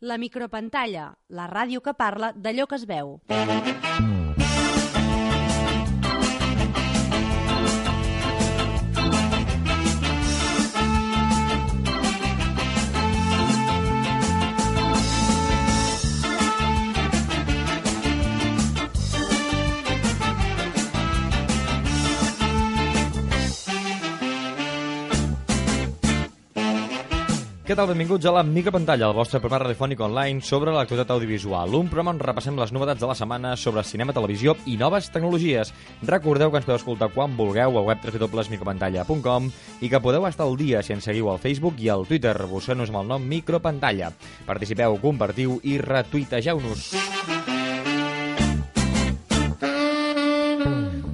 La micropantalla, la ràdio que parla d'allò que es veu. Què tal? Benvinguts a la micropantalla, el vostre programa radiofònic online sobre l'actualitat audiovisual. Un programa on repassem les novetats de la setmana sobre cinema, televisió i noves tecnologies. Recordeu que ens podeu escoltar quan vulgueu a web www.micropantalla.com i que podeu estar al dia si ens seguiu al Facebook i al Twitter, buscant-nos amb el nom Micropantalla. Participeu, compartiu i retuitegeu-nos.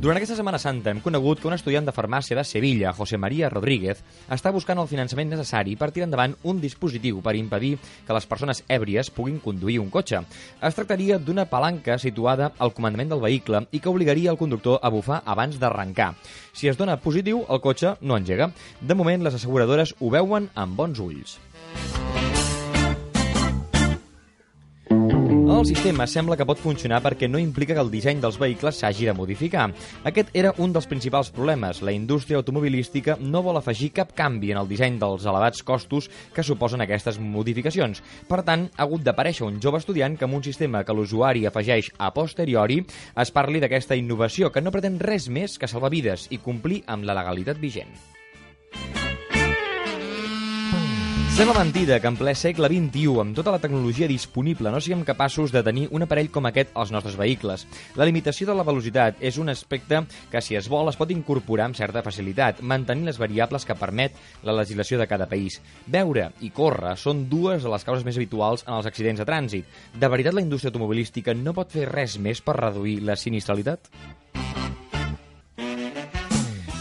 Durant aquesta Setmana Santa hem conegut que un estudiant de farmàcia de Sevilla, José María Rodríguez, està buscant el finançament necessari per tirar endavant un dispositiu per impedir que les persones èbries puguin conduir un cotxe. Es tractaria d'una palanca situada al comandament del vehicle i que obligaria el conductor a bufar abans d'arrencar. Si es dona positiu, el cotxe no engega. De moment, les asseguradores ho veuen amb bons ulls. El sistema sembla que pot funcionar perquè no implica que el disseny dels vehicles s'hagi de modificar. Aquest era un dels principals problemes. La indústria automobilística no vol afegir cap canvi en el disseny dels elevats costos que suposen aquestes modificacions. Per tant, ha hagut d'aparèixer un jove estudiant que amb un sistema que l'usuari afegeix a posteriori es parli d'aquesta innovació que no pretén res més que salvar vides i complir amb la legalitat vigent. Sembla mentida que en ple segle XXI, amb tota la tecnologia disponible, no siguem capaços de tenir un aparell com aquest als nostres vehicles. La limitació de la velocitat és un aspecte que, si es vol, es pot incorporar amb certa facilitat, mantenint les variables que permet la legislació de cada país. Veure i córrer són dues de les causes més habituals en els accidents de trànsit. De veritat, la indústria automobilística no pot fer res més per reduir la sinistralitat?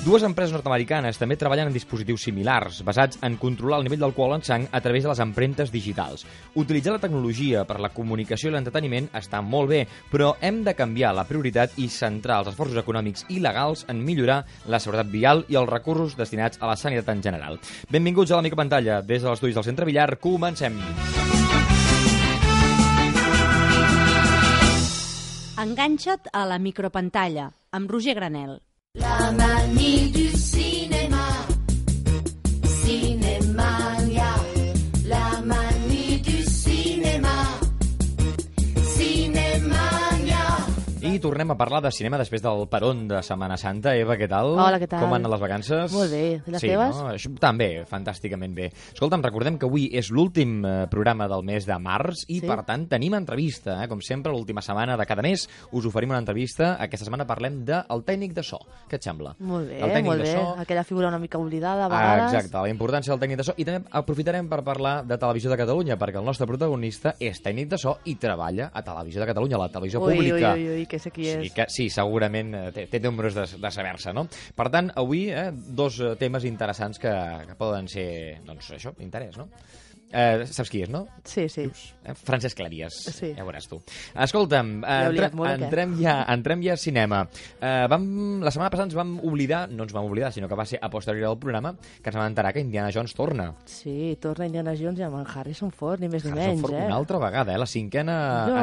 Dues empreses nord-americanes també treballen en dispositius similars, basats en controlar el nivell d'alcohol en sang a través de les empremtes digitals. Utilitzar la tecnologia per la comunicació i l'entreteniment està molt bé, però hem de canviar la prioritat i centrar els esforços econòmics i legals en millorar la seguretat vial i els recursos destinats a la sanitat en general. Benvinguts a la micropantalla. Des de l'estudis del Centre Villar, comencem. Enganxa't a la micropantalla, amb Roger Granel. La manie tornem a parlar de cinema després del peron de Setmana Santa. Eva, què tal? Hola, què tal? Com han anat les vacances? Molt bé. I les sí, teves? No? Això, també, fantàsticament bé. Escolta'm, recordem que avui és l'últim eh, programa del mes de març i, Sí. per tant, tenim entrevista. Eh? Com sempre, l'última setmana de cada mes us oferim una entrevista. Aquesta setmana parlem del tècnic de so. Què et sembla? Molt bé, El molt de bé. so. Aquella figura una mica oblidada a Ah, vegades. exacte, la importància del tècnic de so. I també aprofitarem per parlar de Televisió de Catalunya, perquè el nostre protagonista és tècnic de so i treballa a Televisió de Catalunya, a la televisió Ui, pública. ui, ui, ui, que sé qui és. Sí, que, sí, segurament eh, té, té números de, de saber-se, no? Per tant, avui, eh, dos eh, temes interessants que, que poden ser, doncs, això, d'interès, no? Eh, saps qui és, no? Sí, sí. Eh, Francesc Cleries, Sí. ja veuràs tu. Escolta'm, eh, entre, molt, entrem, ja, entrem ja a cinema. Eh, vam, la setmana passada ens vam oblidar, no ens vam oblidar, sinó que va ser a posteriori del programa, que ens vam enterar que Indiana Jones torna. Sí, torna Indiana Jones i amb Harrison Ford, ni més ni Harrison menys, Ford eh? Una altra vegada, eh? La cinquena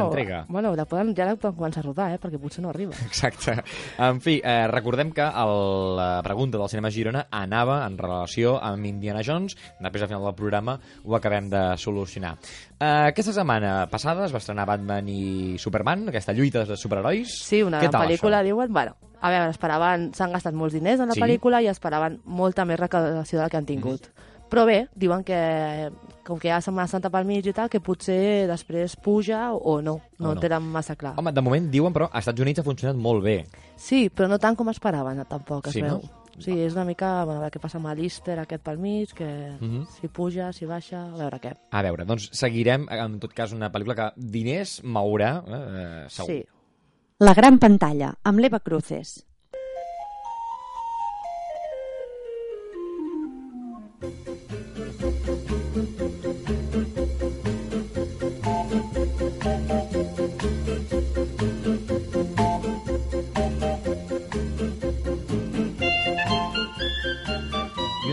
entrega. Bueno, la poden, ja la poden començar a rodar, eh? Perquè potser no arriba. Exacte. En fi, eh, recordem que el, la pregunta del Cinema Girona anava en relació amb Indiana Jones. Després, al final del programa, ho acabem de solucionar. Eh, aquesta setmana passada es va estrenar Batman i Superman, aquesta lluita de superherois. Sí, una Què gran tal, pel·lícula, això? diuen... Bueno, a veure, esperaven... S'han gastat molts diners en la Sí. pel·lícula i esperaven molta més recaudació de la que han tingut. Però bé, diuen que com que hi ha Setmana Santa pel mig i tal, que potser després puja o, no. No, O no. no. tenen massa clar. Home, de moment diuen, però, als Estats Units ha funcionat molt bé. Sí, però no tant com esperaven, tampoc, es Sí, veu. no? Sí, és una mica, bueno, a veure què passa amb l'Easter aquest pel mig, que Mhm. si puja, si baixa, a veure què. A veure, doncs seguirem, en tot cas, una pel·lícula que diners mourà, eh, segur. Sí. La gran pantalla, amb l'Eva Cruces.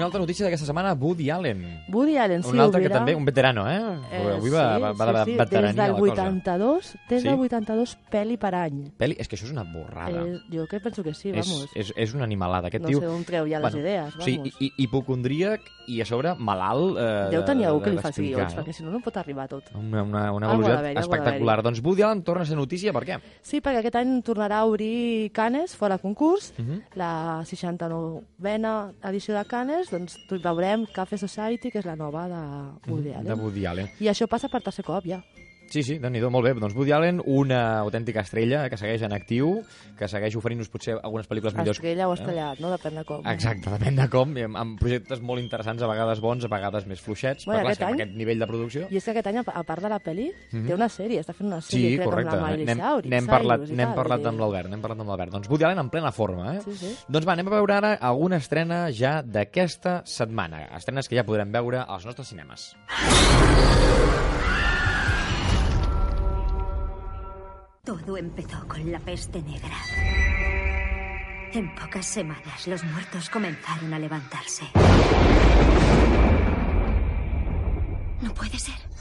Una altra notícia d'aquesta setmana, Woody Allen. Woody Allen, sí, un altre que també, un veterano, eh? Eh, Avui va, va, va de sí, sí. Des del la cosa. 82, des Sí? del 82, pel·li per any. Peli, és que això és una borrada. Eh, jo que penso que sí, és, vamos. és, és una animalada. Aquest no tio... sé on treu ja les idees, vamos. hi, hipocondríac i a sobre malalt... Eh, Deu tenir algú que li faci guions, eh? perquè si no, no pot arribar tot. Una, una, una velocitat espectacular. Doncs Woody Allen torna a ser notícia, per què? Sí, perquè aquest any tornarà a obrir Canes fora concurs, Uh -huh. la 69a edició de Canes, doncs veurem Café Society, que és la nova de Woody Allen. De Woody Allen. I això passa per tercer cop, ja. Sí, sí, déu nhi molt bé. Doncs Woody Allen, una autèntica estrella que segueix en actiu, que segueix oferint-nos potser algunes pel·lícules millors. Estrella o estrellat, no? Depèn de com. Exacte, depèn de com, i amb, amb projectes molt interessants, a vegades bons, a vegades més fluixets, Bueno, però clar, any- aquest nivell de producció... I és que aquest any, a part de la pel·li, Mhm. té una sèrie, està fent una Sí, sèrie, crec, correcte. amb la Miley N'hem parlat, Cyrus i tal, parlat amb l'Albert, n'hem parlat amb l'Albert. Doncs Woody Allen en plena forma, eh? Sí, sí. Doncs va, anem a veure ara alguna estrena ja d'aquesta setmana. Estrenes que ja podrem veure als nostres cinemes. Todo empezó con la peste negra. En pocas semanas los muertos comenzaron a levantarse. No puede ser.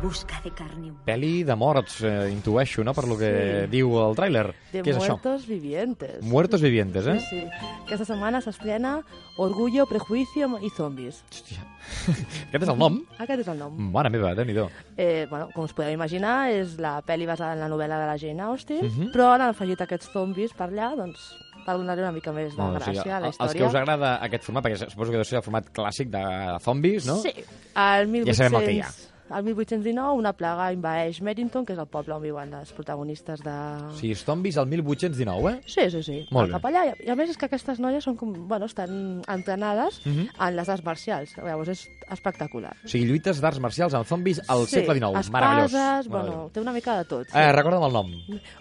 Busca de carne humana. Pel·li de morts, eh, intueixo, no?, per lo que Sí. diu el tràiler. De Què és això? muertos vivientes. Muertos vivientes, eh? Sí, sí. Aquesta setmana s'estrena Orgullo, Prejuicio i Zombies. Hòstia. Aquest és el nom? Aquest és el nom. Mare meva, déu nhi Eh, bueno, com us podeu imaginar, és la pel·li basada en la novel·la de la Jane Austen, Mhm. però han afegit aquests zombis per allà, doncs, per donar-li una mica més de bé, gràcia a la els història. que us agrada aquest format, perquè suposo que deu ser el format clàssic de zombis, no? Sí. Al 1800... Ja sabem el que hi ha. Al 1819, una plaga invadeix Merrington, que és el poble on viuen les protagonistes de... O sigui, zombis al 1819, eh? Sí, sí, sí. Molt Van bé. Allà. I a més és que aquestes noies són com, bueno, estan entrenades Mhm. en les arts marcials. Llavors és espectacular. O sigui, lluites d'arts marcials amb zombis al sí, segle XIX. Espases, Meravellós. bueno, Meravellós. té una mica de tot. Sí. Eh, recorda'm el nom.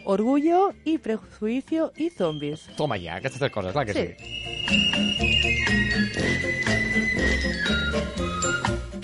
Orgullo i prejuicio i zombies. Toma ja, aquestes tres coses, clar que sí. Sí.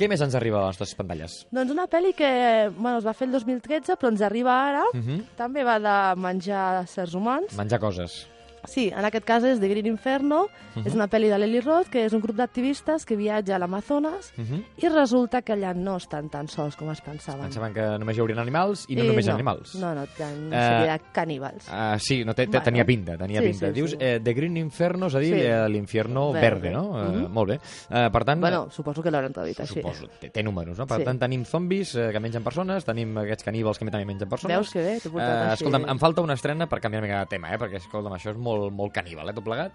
Què més ens arriba a les nostres pantalles? Doncs una pel·li que bueno, es va fer el 2013, però ens arriba ara. Uh -huh. També va de menjar certs humans. Menjar coses. Sí, en aquest cas és The Green Inferno, Mhm. és una pel·li de Lily Roth, que és un grup d'activistes que viatja a l'Amazones Uh -huh. i resulta que allà no estan tan sols com es pensaven. Pensaven que només hi haurien animals i no només no, animals. No, no, ten una Eh, sèrie de caníbals. Uh, sí, no, te, te, Bueno. tenia pinta, tenia Sí, pinta. sí, Dius sí. eh, The Green Inferno, és a dir, Sí. eh, l'infierno verde, Verde. no? Eh, Mhm. Molt bé. Uh, per tant, Bueno, suposo que l'hauran traduït així. suposo, té, té números, no? Per Sí. tant, tenim zombis eh, que mengen persones, tenim aquests caníbals que també mengen persones. Veus que bé, t'ho portat Eh, així. escolta'm, em falta una estrena per canviar una mica de tema, eh? Perquè, escolta'm, això és molt, molt caníbal, eh, tot plegat.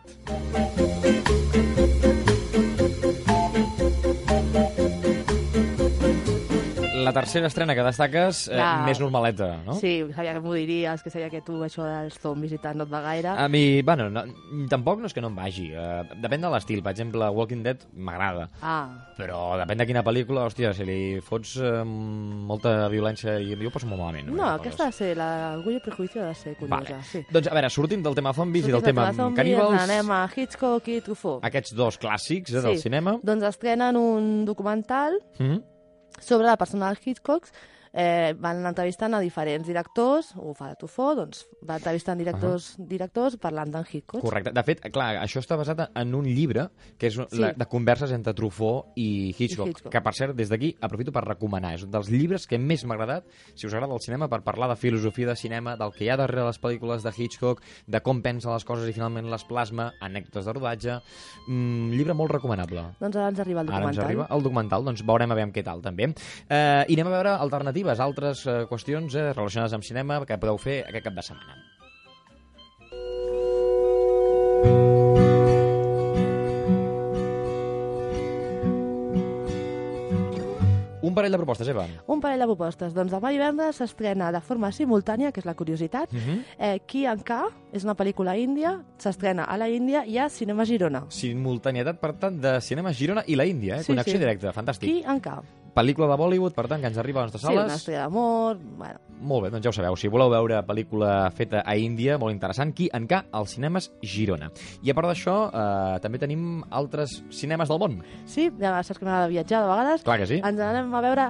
La tercera estrena que destaques, eh, La- més normaleta, no? Sí, sabia que m'ho diries, que sabia que tu això dels zombis i tal no et va gaire. A mi, bueno, no, tampoc no és que no em vagi. Uh, depèn de l'estil. Per exemple, Walking Dead m'agrada. Ah, Però depèn de quina pel·lícula, hòstia, si li fots eh, molta violència i jo ho poso molt malament. no, aquestes aquesta ha de ser, l'orgullo i prejuicio ha de ser curiosa, Vale. sí. Doncs, a veure, sortim del tema zombis i del Sortim tema zombis, caníbals. Anem a Hitchcock i Truffaut. Aquests dos clàssics eh, del Sí. cinema. Doncs estrenen un documental Mm -hmm. Sobre la persona del Hitchcock. Eh, van entrevistant a diferents directors, ho fa Truffaut, doncs va entrevistant directors, uh -huh. directors parlant d'en Hitchcock. Correcte. De fet, clar, això està basat en un llibre que és Sí. la, de converses entre Truffaut i Hitchcock, I Hitchcock. que, per cert, des d'aquí aprofito per recomanar. És un dels llibres que més m'ha agradat, si us agrada el cinema, per parlar de filosofia de cinema, del que hi ha darrere les pel·lícules de Hitchcock, de com pensa les coses i finalment les plasma, anècdotes de rodatge... Mm, llibre molt recomanable. Doncs ara ens arriba el Ara ens documental. arriba el documental, doncs veurem a veure què tal, també. Eh, I anem a veure alternatives, altres eh, qüestions eh, relacionades amb cinema que podeu fer aquest cap de setmana. Un parell de propostes, Eva. Un parell de propostes. Doncs demà divendres s'estrena de forma simultània, que és la curiositat, Uh -huh. eh, Qui en K, és una pel·lícula índia, s'estrena a la Índia i a Cinema Girona. Simultanietat, per tant, de cinema Girona i la Índia, eh? Sí, Connexió sí. directa, fantàstic. Qui en K. Pel·lícula de Bollywood, per tant, que ens arriba a les nostres Sí, una sales. història d'amor... Bueno, Molt bé, doncs ja ho sabeu. Si voleu veure pel·lícula feta a Índia, molt interessant, qui en K, als cinemes Girona. I a part d'això, eh, també tenim altres cinemes del món. sí, ja saps que m'agrada viatjar de vegades. Clar que sí. Ens anem a veure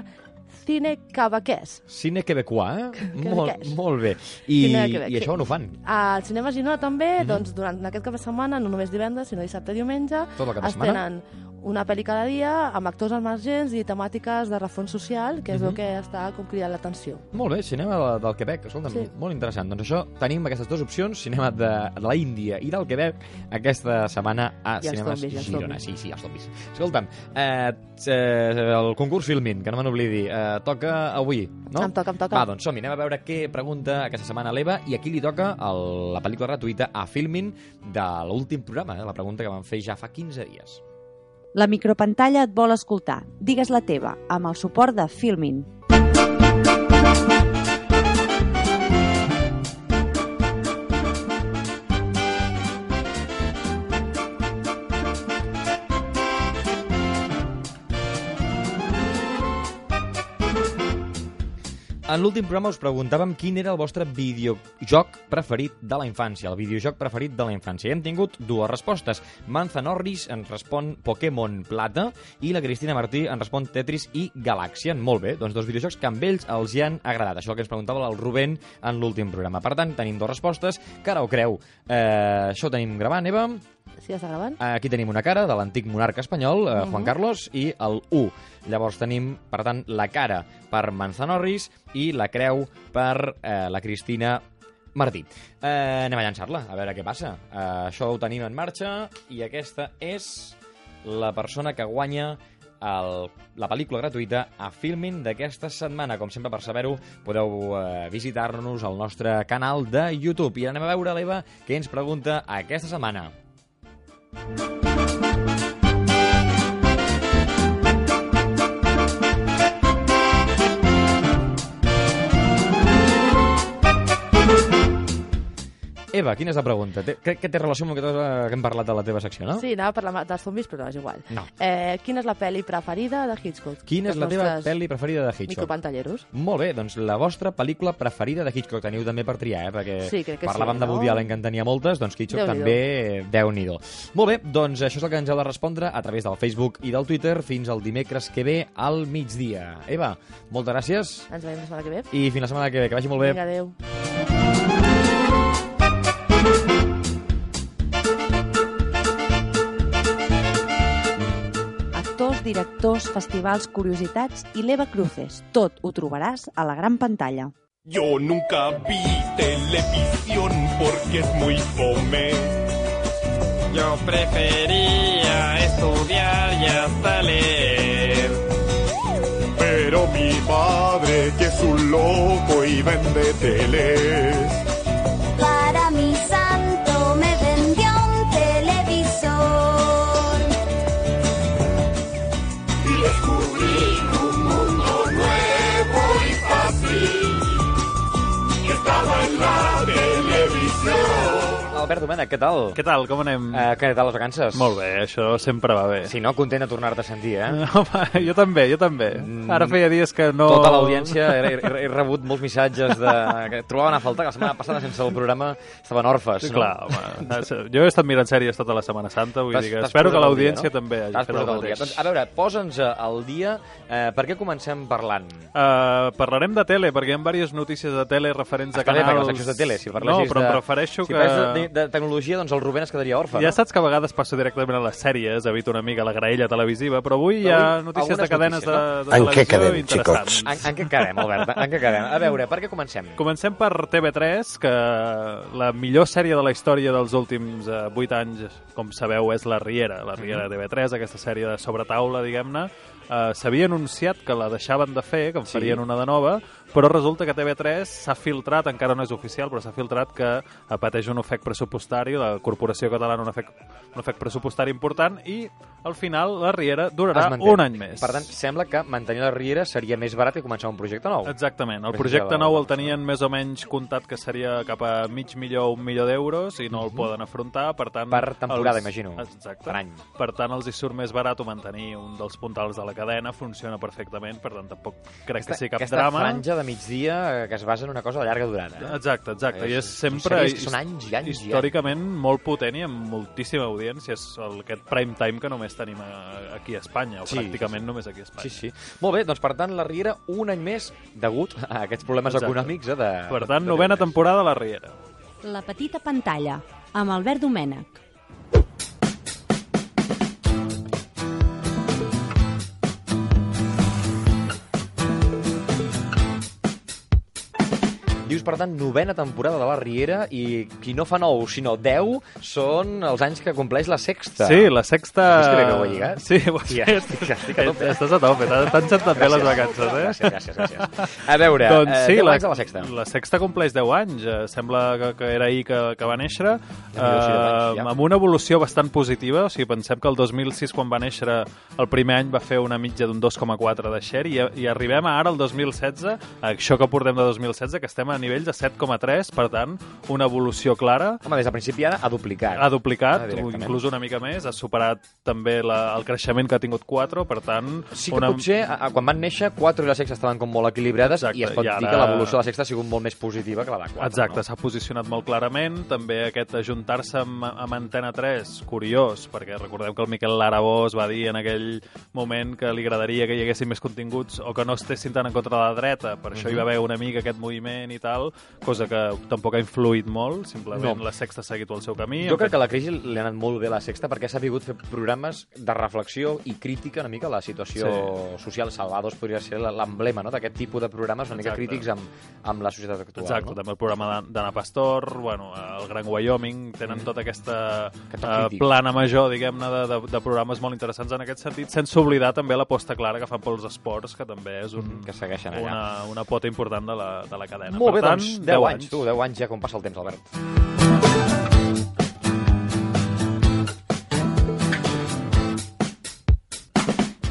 cine quebequès. Cine quebecois, eh? Molt, molt bé. I, I això on ho fan? Al Cinema Girona també, Mhm. doncs, durant aquest cap de setmana, no només divendres, sinó dissabte i diumenge, Tot el cap de setmana? estrenen una pel·li cada dia amb actors emergents i temàtiques de refons social, que és Mhm. el que està com cridant l'atenció. Molt bé, cinema de, del Quebec, escolta'm, Sí. molt interessant. Doncs això, tenim aquestes dues opcions, cinema de, de la Índia i del Quebec, aquesta setmana a I Cinemes els Girona. Sí, sí, els zombis. Escolta'm, eh, eh, el concurs Filmin, que no me n'oblidi, eh, toca avui, no? Em toca, em toca. Va, doncs som anem a veure què pregunta aquesta setmana l'Eva i aquí li toca el, la pel·lícula gratuïta a Filmin de l'últim programa, eh, la pregunta que vam fer ja fa 15 dies. La micropantalla et vol escoltar. Digues la teva, amb el suport de Filmin. En l'últim programa us preguntàvem quin era el vostre videojoc preferit de la infància, el videojoc preferit de la infància. I hem tingut dues respostes. Manza Norris ens respon Pokémon Plata i la Cristina Martí ens respon Tetris i Galaxian. Molt bé, doncs dos videojocs que amb ells els hi han agradat. Això que ens preguntava el Rubén en l'últim programa. Per tant, tenim dues respostes. Que ara ho creu. Eh, això ho tenim gravant, Eva. Sí, està gravant? Aquí tenim una cara de l'antic monarca espanyol, eh, Juan Mhm. Carlos, i el U. Llavors tenim, per tant, la cara per Manzanorris i la creu per eh, la Cristina Martí. Eh, anem a llançar-la, a veure què passa. Eh, això ho tenim en marxa i aquesta és la persona que guanya el, la pel·lícula gratuïta a Filmin d'aquesta setmana. Com sempre, per saber-ho, podeu eh, visitar-nos al nostre canal de YouTube. I anem a veure l'Eva què ens pregunta aquesta setmana. Thank you. Eva, quina és la pregunta? Té, crec que té relació amb el que, que hem parlat de la teva secció, no? Sí, anava a parlar dels zombis, però és igual. No. Eh, quina és la pel·li preferida de Hitchcock? Quina és la teva pel·li preferida de Hitchcock? Micropantalleros. Molt bé, doncs la vostra pel·lícula preferida de Hitchcock teniu també per triar, eh? Perquè Sí, crec que parlàvem sí, de no? Woody Allen que en tenia moltes, doncs Hitchcock Déu-n'hi-do. també, déu nhi Molt bé, doncs això és el que ens heu de respondre a través del Facebook i del Twitter fins al dimecres que ve al migdia. Eva, moltes gràcies Ens veiem la setmana que ve. i fins la setmana que ve. Que vagi molt bé. Vinga, adéu. Directors, festivals, curiositats i l'Eva Cruces. Tot ho trobaràs a la gran pantalla. Yo nunca vi televisión porque es muy fome. Yo prefería estudiar y hasta leer. Pero mi padre, que es un loco y vende teles. Albert Domènech, què tal? Què tal, com anem? Eh, què tal les vacances? Molt bé, això sempre va bé. Si no, content de tornar-te a sentir, eh? Home, jo també, jo també. Mm. Ara feia dies que no... Tota l'audiència, he, he, he rebut molts missatges de... que trobaven a faltar, que la setmana passada sense el programa estaven orfes, no? clar, home. Jo he estat mirant sèries tota la Setmana Santa, vull dir que espero que l'audiència no? també hagi fet el al dia. mateix. Doncs, a veure, posa'ns eh, al dia. Eh, per què comencem parlant? Uh, parlarem de tele, perquè hi ha diverses notícies de tele referents a Està bé, perquè canals... les de tele, si no, parlessis però de... em prefereixo si que... parles de, de, tecnologia, doncs el Rubén es quedaria orfe, Ja no? saps que a vegades passo directament a les sèries, evito una mica la graella televisiva, però avui hi ha notícies algunes de cadenes notícies, de, de En què quedem, interessants. En, en què quedem, Albert? En què quedem? A veure, per què comencem? Comencem per TV3, que la millor sèrie de la història dels últims eh, 8 anys, com sabeu, és La Riera. La Riera de TV3, aquesta sèrie de sobretaula, diguem-ne. Eh, S'havia anunciat que la deixaven de fer, que en Sí. farien una de nova, però resulta que TV3 s'ha filtrat, encara no és oficial, però s'ha filtrat que eh, pateix un ofec pressupostari, la Corporació Catalana un ofec, un ofec pressupostari important, i al final La Riera durarà un any més. Per tant, sembla que mantenir la Riera seria més barat que començar un projecte nou. Exactament. El Més projecte nou el tenien més o menys comptat que seria cap a mig milió o un milió d'euros i no el poden afrontar, per tant... Mhm. Per temporada, imagino. Exacte. Per any. Per tant, els hi surt més barat mantenir un dels puntals de la cadena, funciona perfectament, per tant, tampoc crec que sigui cap aquesta drama. franja de migdia eh, que es basa en una cosa de llarga durada. Eh? Exacte, exacte. I És- és són sempre... sèries que són anys i anys i anys. Històricament molt potent i amb moltíssima audiència. És el, aquest prime time que només tenim a, aquí a Espanya, o Sí, pràcticament sí, sí. només aquí a Espanya. Sí, sí. Molt bé, doncs per tant, la Riera un any més degut a aquests problemes Exacte. econòmics. Eh, de, Per tant, de novena TV3. temporada a la Riera. La petita pantalla, amb Albert Domènech. Dius, per tant, novena temporada de la Riera i qui no fa nou, sinó 10, són els anys que compleix la sexta. Sí, la sexta... Has vist que ho he lligat? Sí, ho has Ja, fet. estic- estic a tope. Estàs a tope, t'han sentat bé les vacances, eh? Gràcies, gràcies, gràcies. A veure, doncs eh, sí, 10 la, anys de la sexta. La sexta compleix 10 anys. Eh, sembla que, que era ahir que, que va néixer. Deu anys, ja. amb una evolució bastant positiva. O sigui, pensem que el 2006, quan va néixer, el primer any va fer una mitja d'un 2,4 de share i, i arribem a ara, el 2016, a això que portem de 2016, que estem a nivells de 7,3, per tant, una evolució clara. Home, des del principi ara ha duplicat. Ha duplicat, Ah, inclús una mica més, ha superat també la, el creixement que ha tingut 4, per tant... Sí que potser, a, a, quan van néixer, 4 i la sexta estaven com molt equilibrades Exacte, i es pot i dir ara- que l'evolució de la sexta ha sigut molt més positiva que la de 4. Exacte, no? s'ha posicionat molt clarament. També aquest ajuntar-se amb, amb Antena 3, curiós, perquè recordem que el Miquel Larabós va dir en aquell moment que li agradaria que hi haguessin més continguts o que no estessin tan en contra de la dreta. Per això hi va haver una mica aquest moviment i tal, cosa que tampoc ha influït molt, simplement No. la sexta ha seguit el seu camí. Jo crec fet- que la crisi li ha anat molt bé a la sexta perquè s'ha sabut fer programes de reflexió i crítica una mica a la situació Sí. social. Salvados podria ser l'emblema no? d'aquest tipus de programes una mica Exacte. crítics amb, amb la societat actual. Exacte, no? també el programa d'A- d'Anna Pastor, bueno, el Gran Wyoming, tenen tota aquesta uh, plana major, diguem-ne, de, de, de programes molt interessants en aquest sentit, sense oblidar també l'aposta clara que fan pels esports, que també és un, Que segueixen allà. una, una pota important de la, de la cadena. Molt bé, tant, doncs, 10, anys, tu, 10 anys ja com passa el temps, Albert.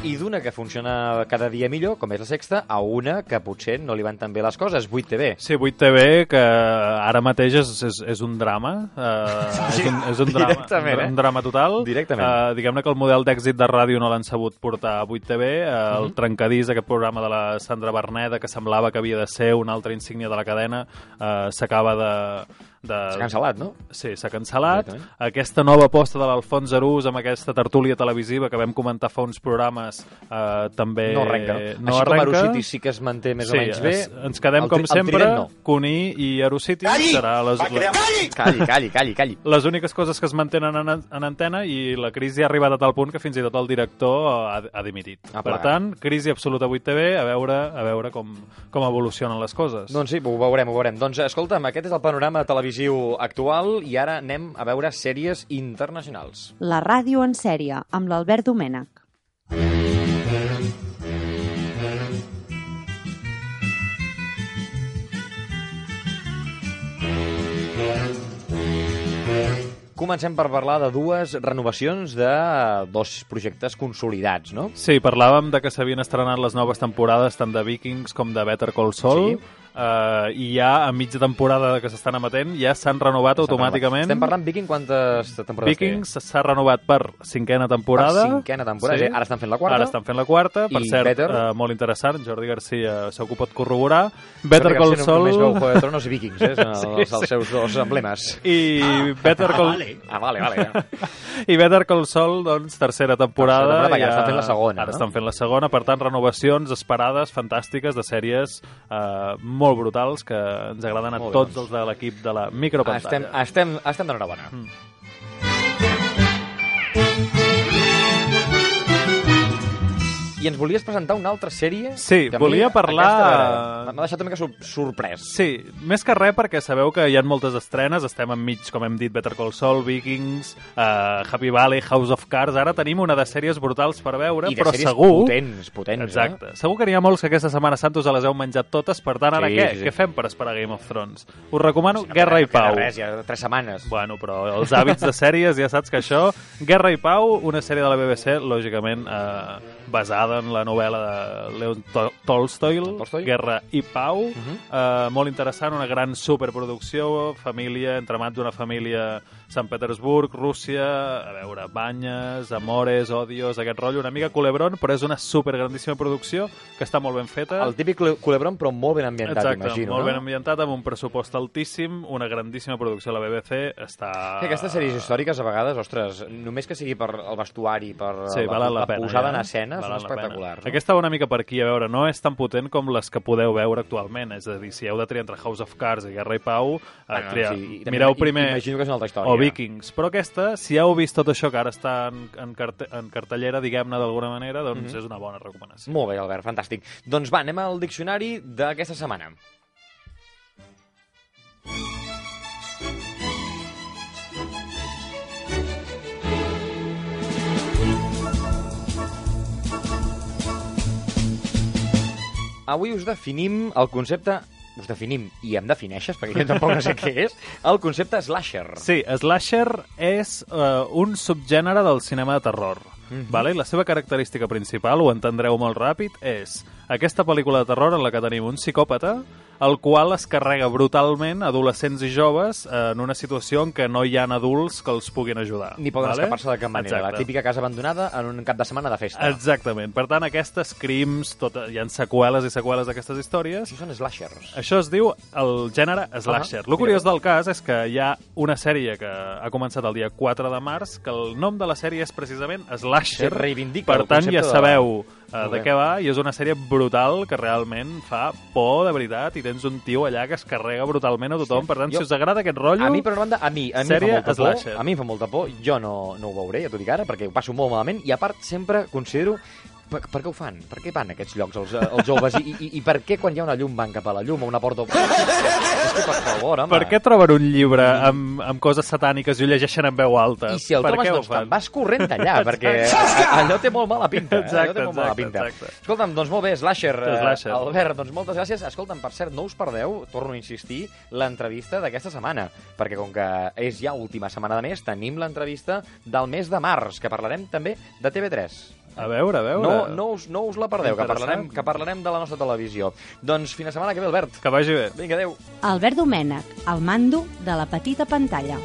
I d'una que funciona cada dia millor, com és la sexta, a una que potser no li van tan bé les coses, 8TV. Sí, 8TV, que ara mateix és, és, és un drama. Uh, Sí, és un, és un drama, eh? un drama total. Directament. Uh, Diguem-ne que el model d'èxit de ràdio no l'han sabut portar a 8TV. Uh, Mhm. el Trencadís, aquest programa de la Sandra Berneda, que semblava que havia de ser una altra insígnia de la cadena, uh, s'acaba de... de... S'ha cancel·lat, no? Sí, s'ha cancel·lat. Aquesta nova aposta de l'Alfons Arús amb aquesta tertúlia televisiva que vam comentar fa uns programes eh, també No arrenca. no Així com arrenca. Arusiti sí que es manté més sí, o menys bé. Es, ens quedem, el com el sempre, no. Cuní i Arusiti. Serà les, les, Calli, calli, calli, calli. les úniques coses que es mantenen en, en antena i la crisi ha arribat a tal punt que fins i tot el director ha, ha dimitit. Ha per tant, crisi absoluta a 8TV, a veure, a veure com, com evolucionen les coses. Doncs sí, ho veurem, ho veurem. Doncs escolta'm, aquest és el panorama televisiu actual i ara anem a veure sèries internacionals. La ràdio en sèrie, amb l'Albert Domènech. Comencem per parlar de dues renovacions de dos projectes consolidats, no? Sí, parlàvem de que s'havien estrenat les noves temporades tant de Vikings com de Better Call Saul. Sí. Uh, I ja a mitja temporada que s'estan emetent ja s'han renovat automàticament. Estem parlant Viking quantes temporades Vikings s'ha renovat per cinquena temporada. Per cinquena temporada, sí. ara estan fent la quarta. Ara estan fent la quarta, per I cert, Better? uh, molt interessant, Jordi Garcia segur pot corroborar. Better Call Saul... Només veu Juego de Tronos i Vikings, eh? Són Sí, els, els seus dos emblemes. I Better Call... Ah, vale, vale. Ja. I Better Call Saul, doncs, tercera temporada. Tercera temporada, ara estan fent la segona, Ara no? estan fent la segona, per tant, renovacions esperades, fantàstiques, de sèries eh, molt brutals que ens agraden a Molt bé, tots doncs. els de l'equip de la micropantalla. Estem, estem, estem d'enhorabona. Mm. I ens volies presentar una altra sèrie? Sí, que a mi volia parlar- aquesta, M'ha deixat una mica sor- sorprès. Sí, més que res perquè sabeu que hi ha moltes estrenes, estem enmig, com hem dit, Better Call Saul, Vikings, uh, Happy Valley, House of Cards, ara tenim una de sèries brutals per veure, I de però sèries segur... potents, potents, Exacte. Segur que n'hi ha molts que aquesta Setmana Santa us les heu menjat totes, per tant, ara Sí, què? sí, sí. Què fem per esperar Game of Thrones? Us recomano eh? Guerra i Pau. Res, ja tres setmanes. Bueno, però els hàbits de sèries ja saps que això... Guerra i Pau, una sèrie de la BBC, lògicament eh, basada en la novel·la de Leon to Tolstoy, Tolstoy. Guerra i Pau. Uh Mhm. eh, molt interessant, una gran superproducció, família, entramat d'una família Sant Petersburg, Rússia, a veure, banyes, amores, odios, aquest rotllo, una mica culebrón, però és una supergrandíssima producció que està molt ben feta. El típic cule- culebron, però molt ben ambientat, Exacte, imagino. molt no? ben ambientat, amb un pressupost altíssim, una grandíssima producció a la BBC, està... Sí, aquestes sèries històriques, a vegades, ostres, només que sigui per el vestuari, per Sí, la, la, la pena. posada ja. en escena, són Valen la pena. espectaculars. No? Aquesta va una mica per aquí, a veure, no és tan potent com les que podeu veure actualment, és a dir, si heu de triar entre House of Cards i Guerra i Pau, eh, Bueno, triar, sí, i mireu primer imagino que és una altra història. Vikings, però aquesta, si heu vist tot això que ara està en, en, carte, en cartellera, diguem-ne d'alguna manera, doncs Mhm. és una bona recomanació. Molt bé, Albert, fantàstic. Doncs va, anem al diccionari d'aquesta setmana. Avui us definim el concepte us definim i em defineixes, perquè jo tampoc no sé què és, el concepte slasher. Sí, slasher és uh, un subgènere del cinema de terror. Mm -hmm. vale? La seva característica principal, ho entendreu molt ràpid, és aquesta pel·lícula de terror en la que tenim un psicòpata el qual es carrega brutalment adolescents i joves en una situació en què no hi ha adults que els puguin ajudar. Ni poden vale? escapar-se de cap manera. Exacte. La típica casa abandonada en un cap de setmana de festa. Exactament. Per tant, aquestes crims, tot, hi ha seqüeles i seqüeles d'aquestes històries. Això són slashers. Això es diu el gènere slasher. Ah, Lo curiós del cas és que hi ha una sèrie que ha començat el dia 4 de març, que el nom de la sèrie és precisament Slasher. Sí, reivindica per tant, ja de- sabeu uh, de què va, i és una sèrie brutal que realment fa por de veritat, i tens un tio allà que es carrega brutalment a tothom. Per tant, Jo- si us agrada aquest rotllo... A mi, per una banda, a mi, a mi em fa Sèrie molta por. slasher. A mi em fa molta por. Jo no, no ho veuré, ja t'ho dic ara, perquè ho passo molt malament. I a part, sempre considero per, per què ho fan? Per què van a aquests llocs els, els joves? I, i, I per què quan hi ha una llum van cap a la llum o una porta... És que, per favor, home. Per què troben un llibre amb, amb coses satàniques i ho llegeixen en veu alta? I si el per trobes, doncs te'n fan? vas corrent d'allà, perquè allò té molt mala pinta. eh? allò Exacte, té molt mala exacte, pinta. exacte. Escolta'm, doncs molt bé, Slasher. eh, Slasher. Albert, doncs moltes gràcies. Escolta'm, per cert, no us perdeu, torno a insistir, l'entrevista d'aquesta setmana, perquè com que és ja última setmana de mes, tenim l'entrevista del mes de març, que parlarem també de TV3. A veure, a veure. No, no, us, no us la perdeu, que parlarem, que parlarem de la nostra televisió. Doncs fins la setmana que ve, Albert. Que vagi bé. Vinga, adeu. Albert Domènech, el mando de la petita pantalla.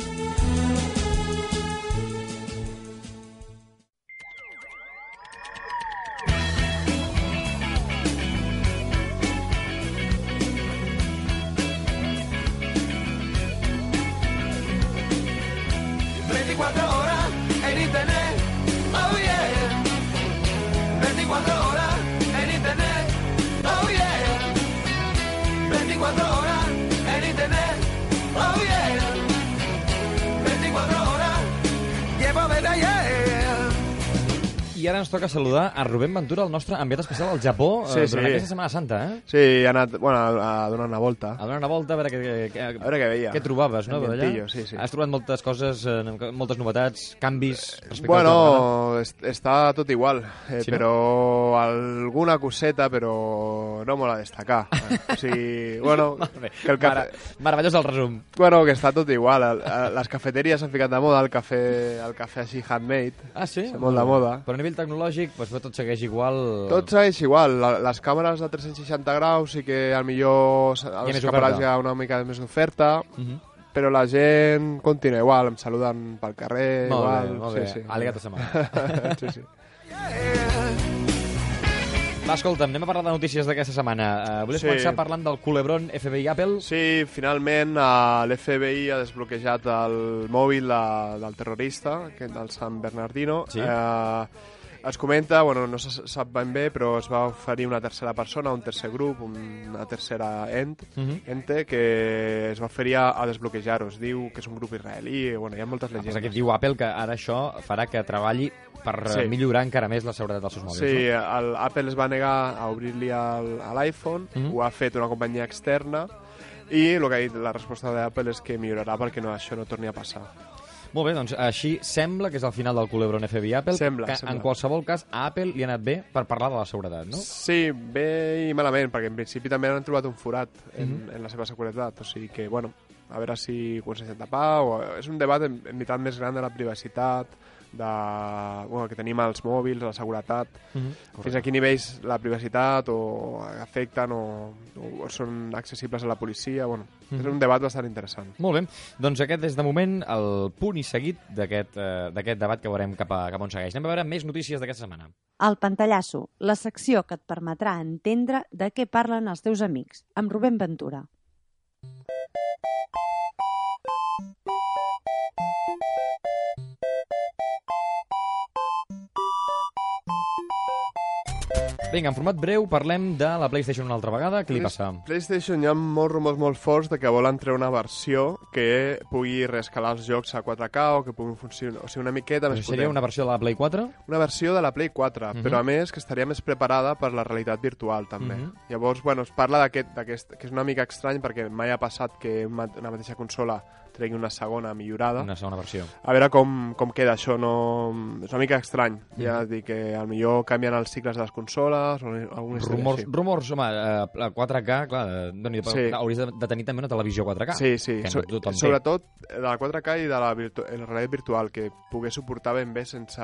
Saludar a Rubén Ventura, el nostre enviat especial al Japó, Sí, eh, durant sí. aquesta Setmana Santa, eh? Sí, he anat bueno, a, a donar una volta. A donar una volta, a veure què, què, A veure què veia. què trobaves, no? Ambientillo, sí, sí. Has trobat moltes coses, eh, moltes novetats, canvis respecte Bueno, es- està tot igual, eh, Sí, no? però alguna coseta, però no molt a destacar. Eh, o sigui, bueno, que el cafè... Mare- meravellós el resum. Bueno, que està tot igual. Les cafeteries s'han ficat de moda, el cafè, el cafè així handmade. Ah, sí? Molt de moda. Però a nivell tecnològic, doncs, tot segueix igual... Tot segueix igual. La- Les càmeres de 360 graus sí que al millor als oferta. hi ha una mica més d'oferta, Mhm. però la gent continua igual, em saluden pel carrer, Molt bé, igual. molt bé. Sí, sí. Aligat a setmana. sí, sí. Va, escolta'm, anem a parlar de notícies d'aquesta setmana. Uh, volies Sí. començar parlant del culebrón FBI Apple? Sí, finalment uh, l'FBI ha desbloquejat el mòbil de, del terrorista, aquest del San Bernardino. Sí. Eh, es comenta, bueno, no se sap ben bé, però es va oferir una tercera persona, un tercer grup, una tercera ent, Mhm. ente, que es va oferir a, a desbloquejar-ho. Es diu que és un grup israelí, bueno, hi ha moltes Pues llegendes. aquí diu Apple que ara això farà que treballi per sí. Sí. millorar encara més la seguretat dels seus mòbils. Sí, no? el, Apple es va negar a obrir-li al- a l'iPhone, Mhm. ho ha fet una companyia externa, i el que ha dit la resposta d'Apple és que millorarà perquè no, això no torni a passar. Molt bé, doncs així sembla que és el final del culebrón FBI Apple, Sembla, que sembla. en qualsevol cas a Apple li ha anat bé per parlar de la seguretat, no? Sí, bé i malament, perquè en principi també han trobat un forat en, Mhm. en la seva seguretat, o sigui que, bueno, a veure si ho aconsegueixen tapar, o és un debat en, en veritat més gran de la privacitat, de, bueno, que tenim als mòbils, la seguretat, Mhm. fins a quin nivells la privacitat o afecten o, o són accessibles a la policia, bueno, és Mhm. un debat bastant interessant. Molt bé, doncs aquest és de moment el punt i seguit d'aquest eh, d'aquest debat que veurem cap, a, cap on segueix. Anem a veure més notícies d'aquesta setmana. El pantallasso, la secció que et permetrà entendre de què parlen els teus amics, amb Rubén Ventura. Vinga, en format breu parlem de la PlayStation una altra vegada. Què li passa? PlayStation hi ha molts rumors molt forts de que volen treure una versió que pugui reescalar els jocs a 4K o que pugui funcionar, o sigui, una miqueta més Seria una versió de la Play 4? Una versió de la Play 4, Mhm. però a més que estaria més preparada per la realitat virtual també. Mhm. Llavors, bueno, es parla d'aquest, que és una mica estrany perquè mai ha passat que una mateixa consola tregui una segona millorada. Una segona versió. A veure com, com queda això, no... és una mica estrany. Ja Mhm. et dic que al millor canvien els cicles de les consoles o alguna Rumors, així. rumors, home, eh, la 4K, clar, doni, Sí. hauries de, tenir també una televisió 4K. Sí, sí, so, té. sobretot de la 4K i de la, virtu la realitat virtual, que pogués suportar ben bé sense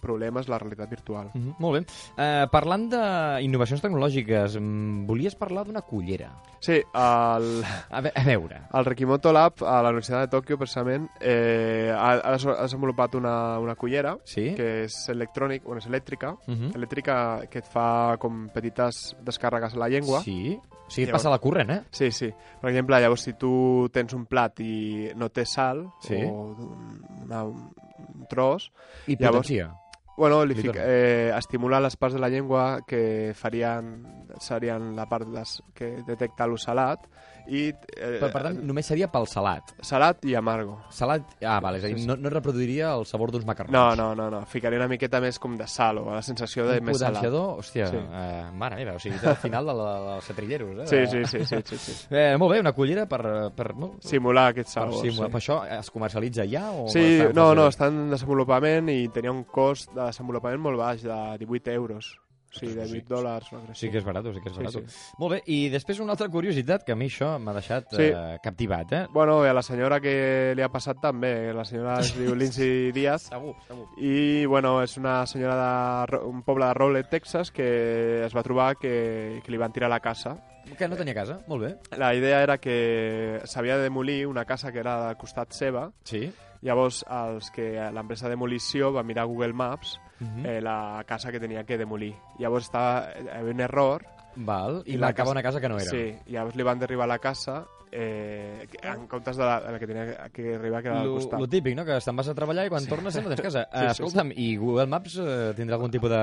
problemes la realitat virtual. Mhm, molt bé. Eh, parlant d'innovacions tecnològiques, mm, volies parlar d'una cullera. Sí, el... A, ve a veure. El Rekimoto Lab a la Universitat de Tòquio, precisament, eh, ha, ha des- ha desenvolupat una, una cullera sí? que és electrònic, bueno, és elèctrica, Mhm. elèctrica que et fa com petites descàrregues a la llengua. Sí, sí, et passa la corrent, eh? Sí, sí. Per exemple, llavors, si tu tens un plat i no té sal, Sí. o un, una, un tros... I potencia. Bueno, li fica, eh, estimula les parts de la llengua que farien, serien la part des, que detecta lo salat i... Eh, Per, per tant, només seria pel salat. Salat i amargo. Salat... Ah, vale, és a dir, Sí, sí. no, no reproduiria el sabor d'uns macarrons. No, no, no, no. Ficaria una miqueta més com de sal o la sensació de Un més salat. potenciador, hòstia, Sí. eh, mare meva, o sigui, al final de la, dels cetrilleros, eh? Sí, sí, sí, sí, sí, sí. Eh, molt bé, una cullera per... per no, Simular aquest per, sabor, simular. sí. per això es comercialitza ja? O Sí, no, no, està en desenvolupament i tenia un cost de desenvolupament molt baix, de 18 euros. Sigui, de 8 dòlars. Sí que és barat, sí que és Sí, barat. sí. Molt bé, i després una altra curiositat que a mi això m'ha deixat Sí. eh, captivat, eh? Bueno, a la senyora que li ha passat també, la senyora es diu Lindsay Díaz. Segur, segur. I, bueno, és una senyora de Ro- un poble de Rowlett, Texas, que es va trobar que, que li van tirar la casa. Que no tenia casa, molt bé. La idea era que s'havia de demolir una casa que era del costat seva. Sí. Llavors, els que l'empresa de demolició va mirar Google Maps Mhm. eh, la casa que tenia que demolir. Llavors estava, hi havia un error. Val, i la marcava casa- una casa que no era. Sí, i llavors li van derribar la casa eh, en comptes de la, de la que tenia que arribar, que era al Lo, costat. lo típic, no? Que te'n vas a treballar i quan tornes ja no tens casa. Sí, Eh, sí, Escolta'm, i Google Maps eh, tindrà algun tipus de...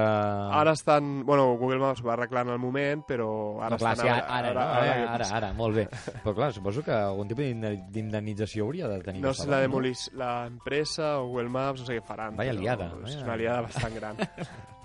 Ara estan... Bueno, Google Maps va arreglar en el moment, però ara no, clar, estan... sí, ara, ara, ara, no? ara, ara, passa? ara, molt bé. Però clar, suposo que algun tipus d'indemni- d'indemnització hauria de tenir. No sé la demolis, l'empresa o Google Maps, no sé què faran. Vaya liada, És una liada bastant gran.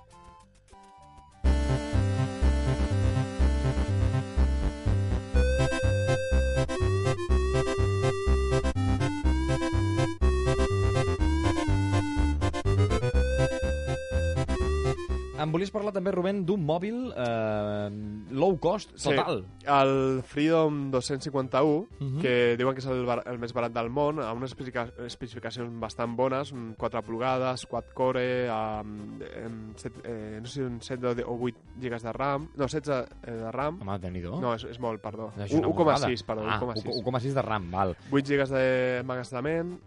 Em volies parlar també, Rubén, d'un mòbil eh, low cost total. Sí, el Freedom 251, Mhm. que diuen que és el, bar el més barat del món, amb unes especifica especificacions bastant bones, un 4 pulgades, quad-core, amb, amb set, eh, no sé si un 7 o de- o 8 gigas de RAM, no, 16 eh, de RAM. Home, déu nhi No, és, és molt, perdó. No, és una 1,6, perdó, Ah, 1,6. 1,6 de RAM, val. 8 gigas d'emmagatzemament,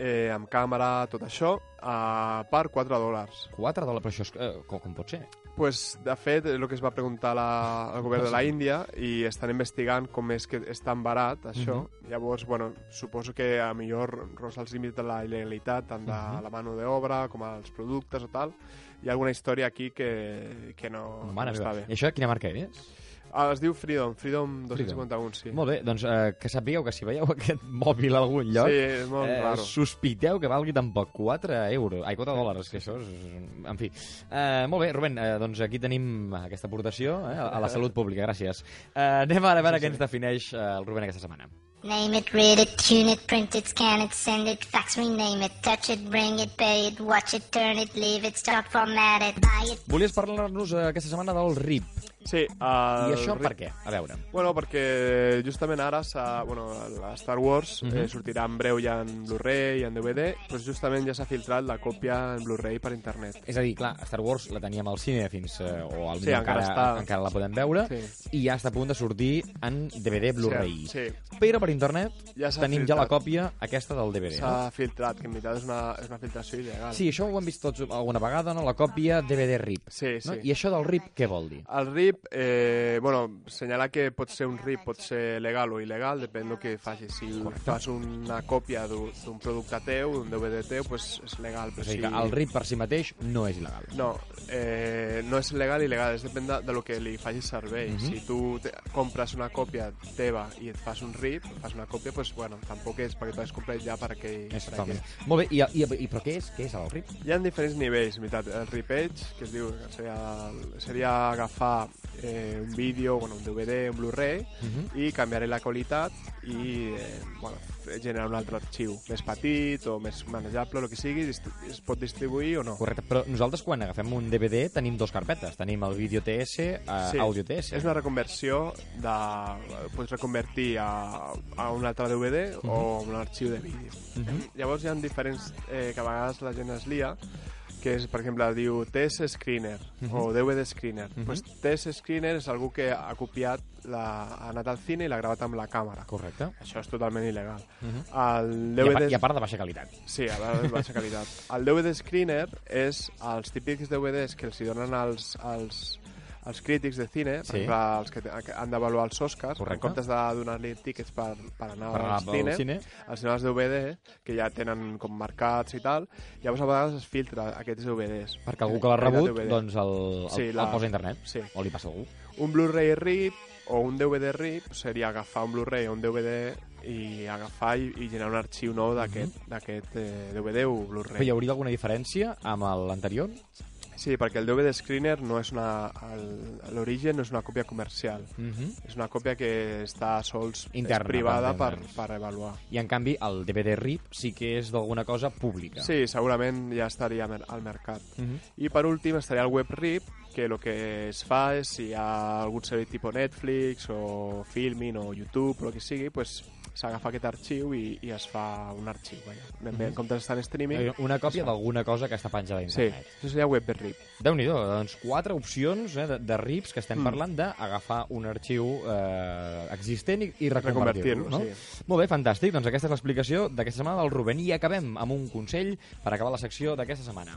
eh, amb càmera, tot això, eh, per 4 dòlars. 4 dòlars, però això és, eh, com, com pot ser? Pues, de fet, és el que es va preguntar la, al govern de la Índia i estan investigant com és que és tan barat, això. Mhm. Llavors, bueno, suposo que a millor rosa els límits de la il·legalitat, tant de Mhm. la mano d'obra com els productes o tal. Hi ha alguna història aquí que, que no, Mare no està meva. bé. I això quina marca és? Ah, es diu Freedom, Freedom 251, sí. Molt bé, doncs eh, que sapigueu que si veieu aquest mòbil a algun lloc, Sí, és molt raro. sospiteu que valgui tan poc, 4 euros, ai, 4 dòlars, que això és... En fi. Eh, molt bé, Rubén, eh, doncs aquí tenim aquesta aportació eh, a la salut pública, gràcies. Eh, anem ara a veure Sí, què sí. ens defineix eh, el Rubén aquesta setmana. Name it, read it, tune it, print it, scan it, send it, fax, rename it, touch it, bring it, pay it, watch it, turn it, leave it, start, format it, buy it. Volies parlar-nos eh, aquesta setmana del RIP. Sí. I el això RIP- per què? A veure. Bueno, perquè justament ara bueno, la Star Wars Mhm. eh, sortirà en breu ja en Blu-ray i en DVD, doncs justament ja s'ha filtrat la còpia en Blu-ray per internet. És a dir, clar, Star Wars la teníem al cine fins... Eh, o al Sí, encara està. encara la podem veure, Sí. i ja està a punt de sortir en DVD Blu-ray. Sí, sí. Però per internet Ja tenim ja la filtrat. còpia aquesta del DVD. S'ha No? filtrat, que en veritat és una, és una filtració il·legal. Sí, això ho hem vist tots alguna vegada, no? La còpia DVD RIP. Sí, No? sí. I això del RIP què vol dir? El RIP RIP, eh, bueno, senyala que pot ser un RIP, pot ser legal o il·legal, depèn del que facis. Si fas una còpia d'un producte teu, d'un DVD teu, pues és legal. Però És dir, si... el RIP per si mateix no és il·legal. No, eh, no és legal i il·legal, és depèn de, de lo que li facis servei. Mhm. Si tu te, compres una còpia teva i et fas un RIP, fas una còpia, pues, bueno, tampoc és perquè t'has comprat ja per aquell... És per. Molt bé, i, i, i, però què és, què és el RIP? Hi ha diferents nivells, en veritat. El ripage, que es diu, que seria, seria agafar eh, un vídeo, bueno, un DVD, un Blu-ray, Mhm. i canviar la qualitat i eh, bueno, generar un altre arxiu més petit o més manejable, el que sigui, es pot distribuir o no. Correcte, però nosaltres quan agafem un DVD tenim dos carpetes. Tenim el vídeo TS, eh, àudio TS. És una reconversió de... Pots reconvertir a, a un altre DVD Mhm. o a un arxiu de vídeo. Mhm. Llavors hi ha diferents... Eh, que a vegades la gent es lia, que és, per exemple, diu TS Screener Mhm. o DVD Screener. Mhm. pues TS Screener és algú que ha copiat, la, ha anat al cine i l'ha gravat amb la càmera. Correcte. Això és totalment il·legal. Mhm. El I a, DVD... part, I a part de baixa qualitat. Sí, a la de baixa qualitat. El DVD Screener és els típics DVDs que els hi donen als, als, als crítics de cine, per Sí. exemple, els que, han d'avaluar els Oscars, Correcte. en comptes de donar-li tíquets per, per anar Per al cine, cine. els cinema els DVD, que ja tenen com marcats i tal, llavors a vegades es filtra aquests DVDs. Perquè algú que l'ha rebut, DVD. doncs el, el, Sí, el la- posa a internet. Sí. O li passa a algú. Un Blu-ray RIP o un DVD RIP seria agafar un Blu-ray o un DVD i agafar i, i generar un arxiu nou d'aquest d'aquest eh, DVD o Blu-ray. Hi hauria alguna diferència amb l'anterior? Sí, perquè el DVD Screener no és una... L'origen no és una còpia comercial. Mhm. És una còpia que està sols Interna, és privada per per, entendre'ns. per avaluar. I en canvi el DVD RIP sí que és d'alguna cosa pública. Sí, segurament ja estaria al mercat. Mhm. I per últim estaria el web RIP, que el que es fa és si hi ha algun servei tipus Netflix o Filmin o YouTube o el que sigui, pues, s'agafa aquest arxiu i, i es fa un arxiu. Vaja. En, Mhm. en comptes d'estar en streaming... Eh, Una còpia d'alguna cosa que està penjada a Sí, internet. això seria web RIP. Déu-n'hi-do, doncs quatre opcions eh, de, de RIPs que estem Mm. parlant d'agafar un arxiu eh, existent i, i reconvertir-lo. Reconvertir-lo, No? sí. Molt bé, fantàstic. Doncs aquesta és l'explicació d'aquesta setmana del Rubén. I acabem amb un consell per acabar la secció d'aquesta setmana.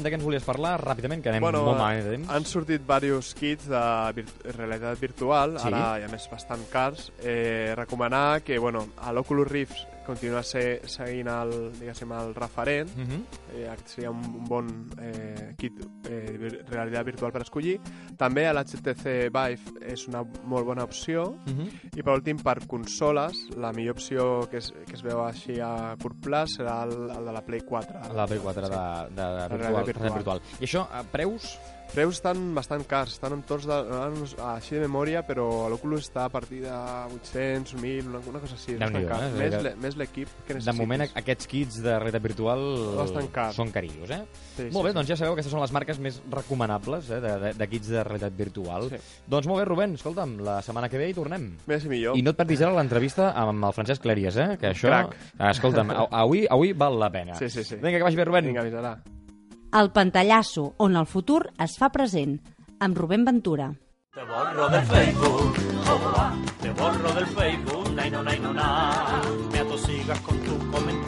Rubén, de què ens volies parlar? Ràpidament, que anem bueno, molt de temps. han sortit diversos kits de vir realitat virtual, Sí. ara i a més bastant cars. Eh, recomanar que bueno, a l'Oculus Rift continua ser, seguint el, diguéssim, el referent. Uh -huh. eh, seria un, un bon eh, kit eh, de realitat virtual per escollir. També l'HTC Vive és una molt bona opció. Uh -huh. I per últim, per consoles, la millor opció que es, que es veu així a curt plaç serà el, el de la Play 4. La Play 4 de, de, de La virtual, realitat virtual. virtual. I això, a preus? Preus estan bastant cars, estan de, ara no sé, així de memòria, però l'Oculus està a partir de 800, 1.000, una, una cosa així. és bastant Déu-n'hi-do, car. eh? Més, le- més l'equip que De necessitis. moment, aquests kits de realitat virtual cars. són carillos, eh? Sí, molt sí, bé, sí. doncs ja sabeu que aquestes són les marques més recomanables eh, de, de, de kits de realitat virtual. Sí. Doncs molt bé, Rubén, escolta'm, la setmana que ve hi tornem. Més i millor. I no et perdis ara l'entrevista amb el Francesc Clèries, eh? Que això... Crac. Escolta'm, avui, avui val la pena. Sí, sí, sí. Vinga, que vagi bé, Rubén. Vinga, avisarà. El pantallasso, on el futur es fa present, amb Rubén Ventura. Te borro del Facebook, te borro del Facebook, nay no, nay no, na. Me atosigas con tus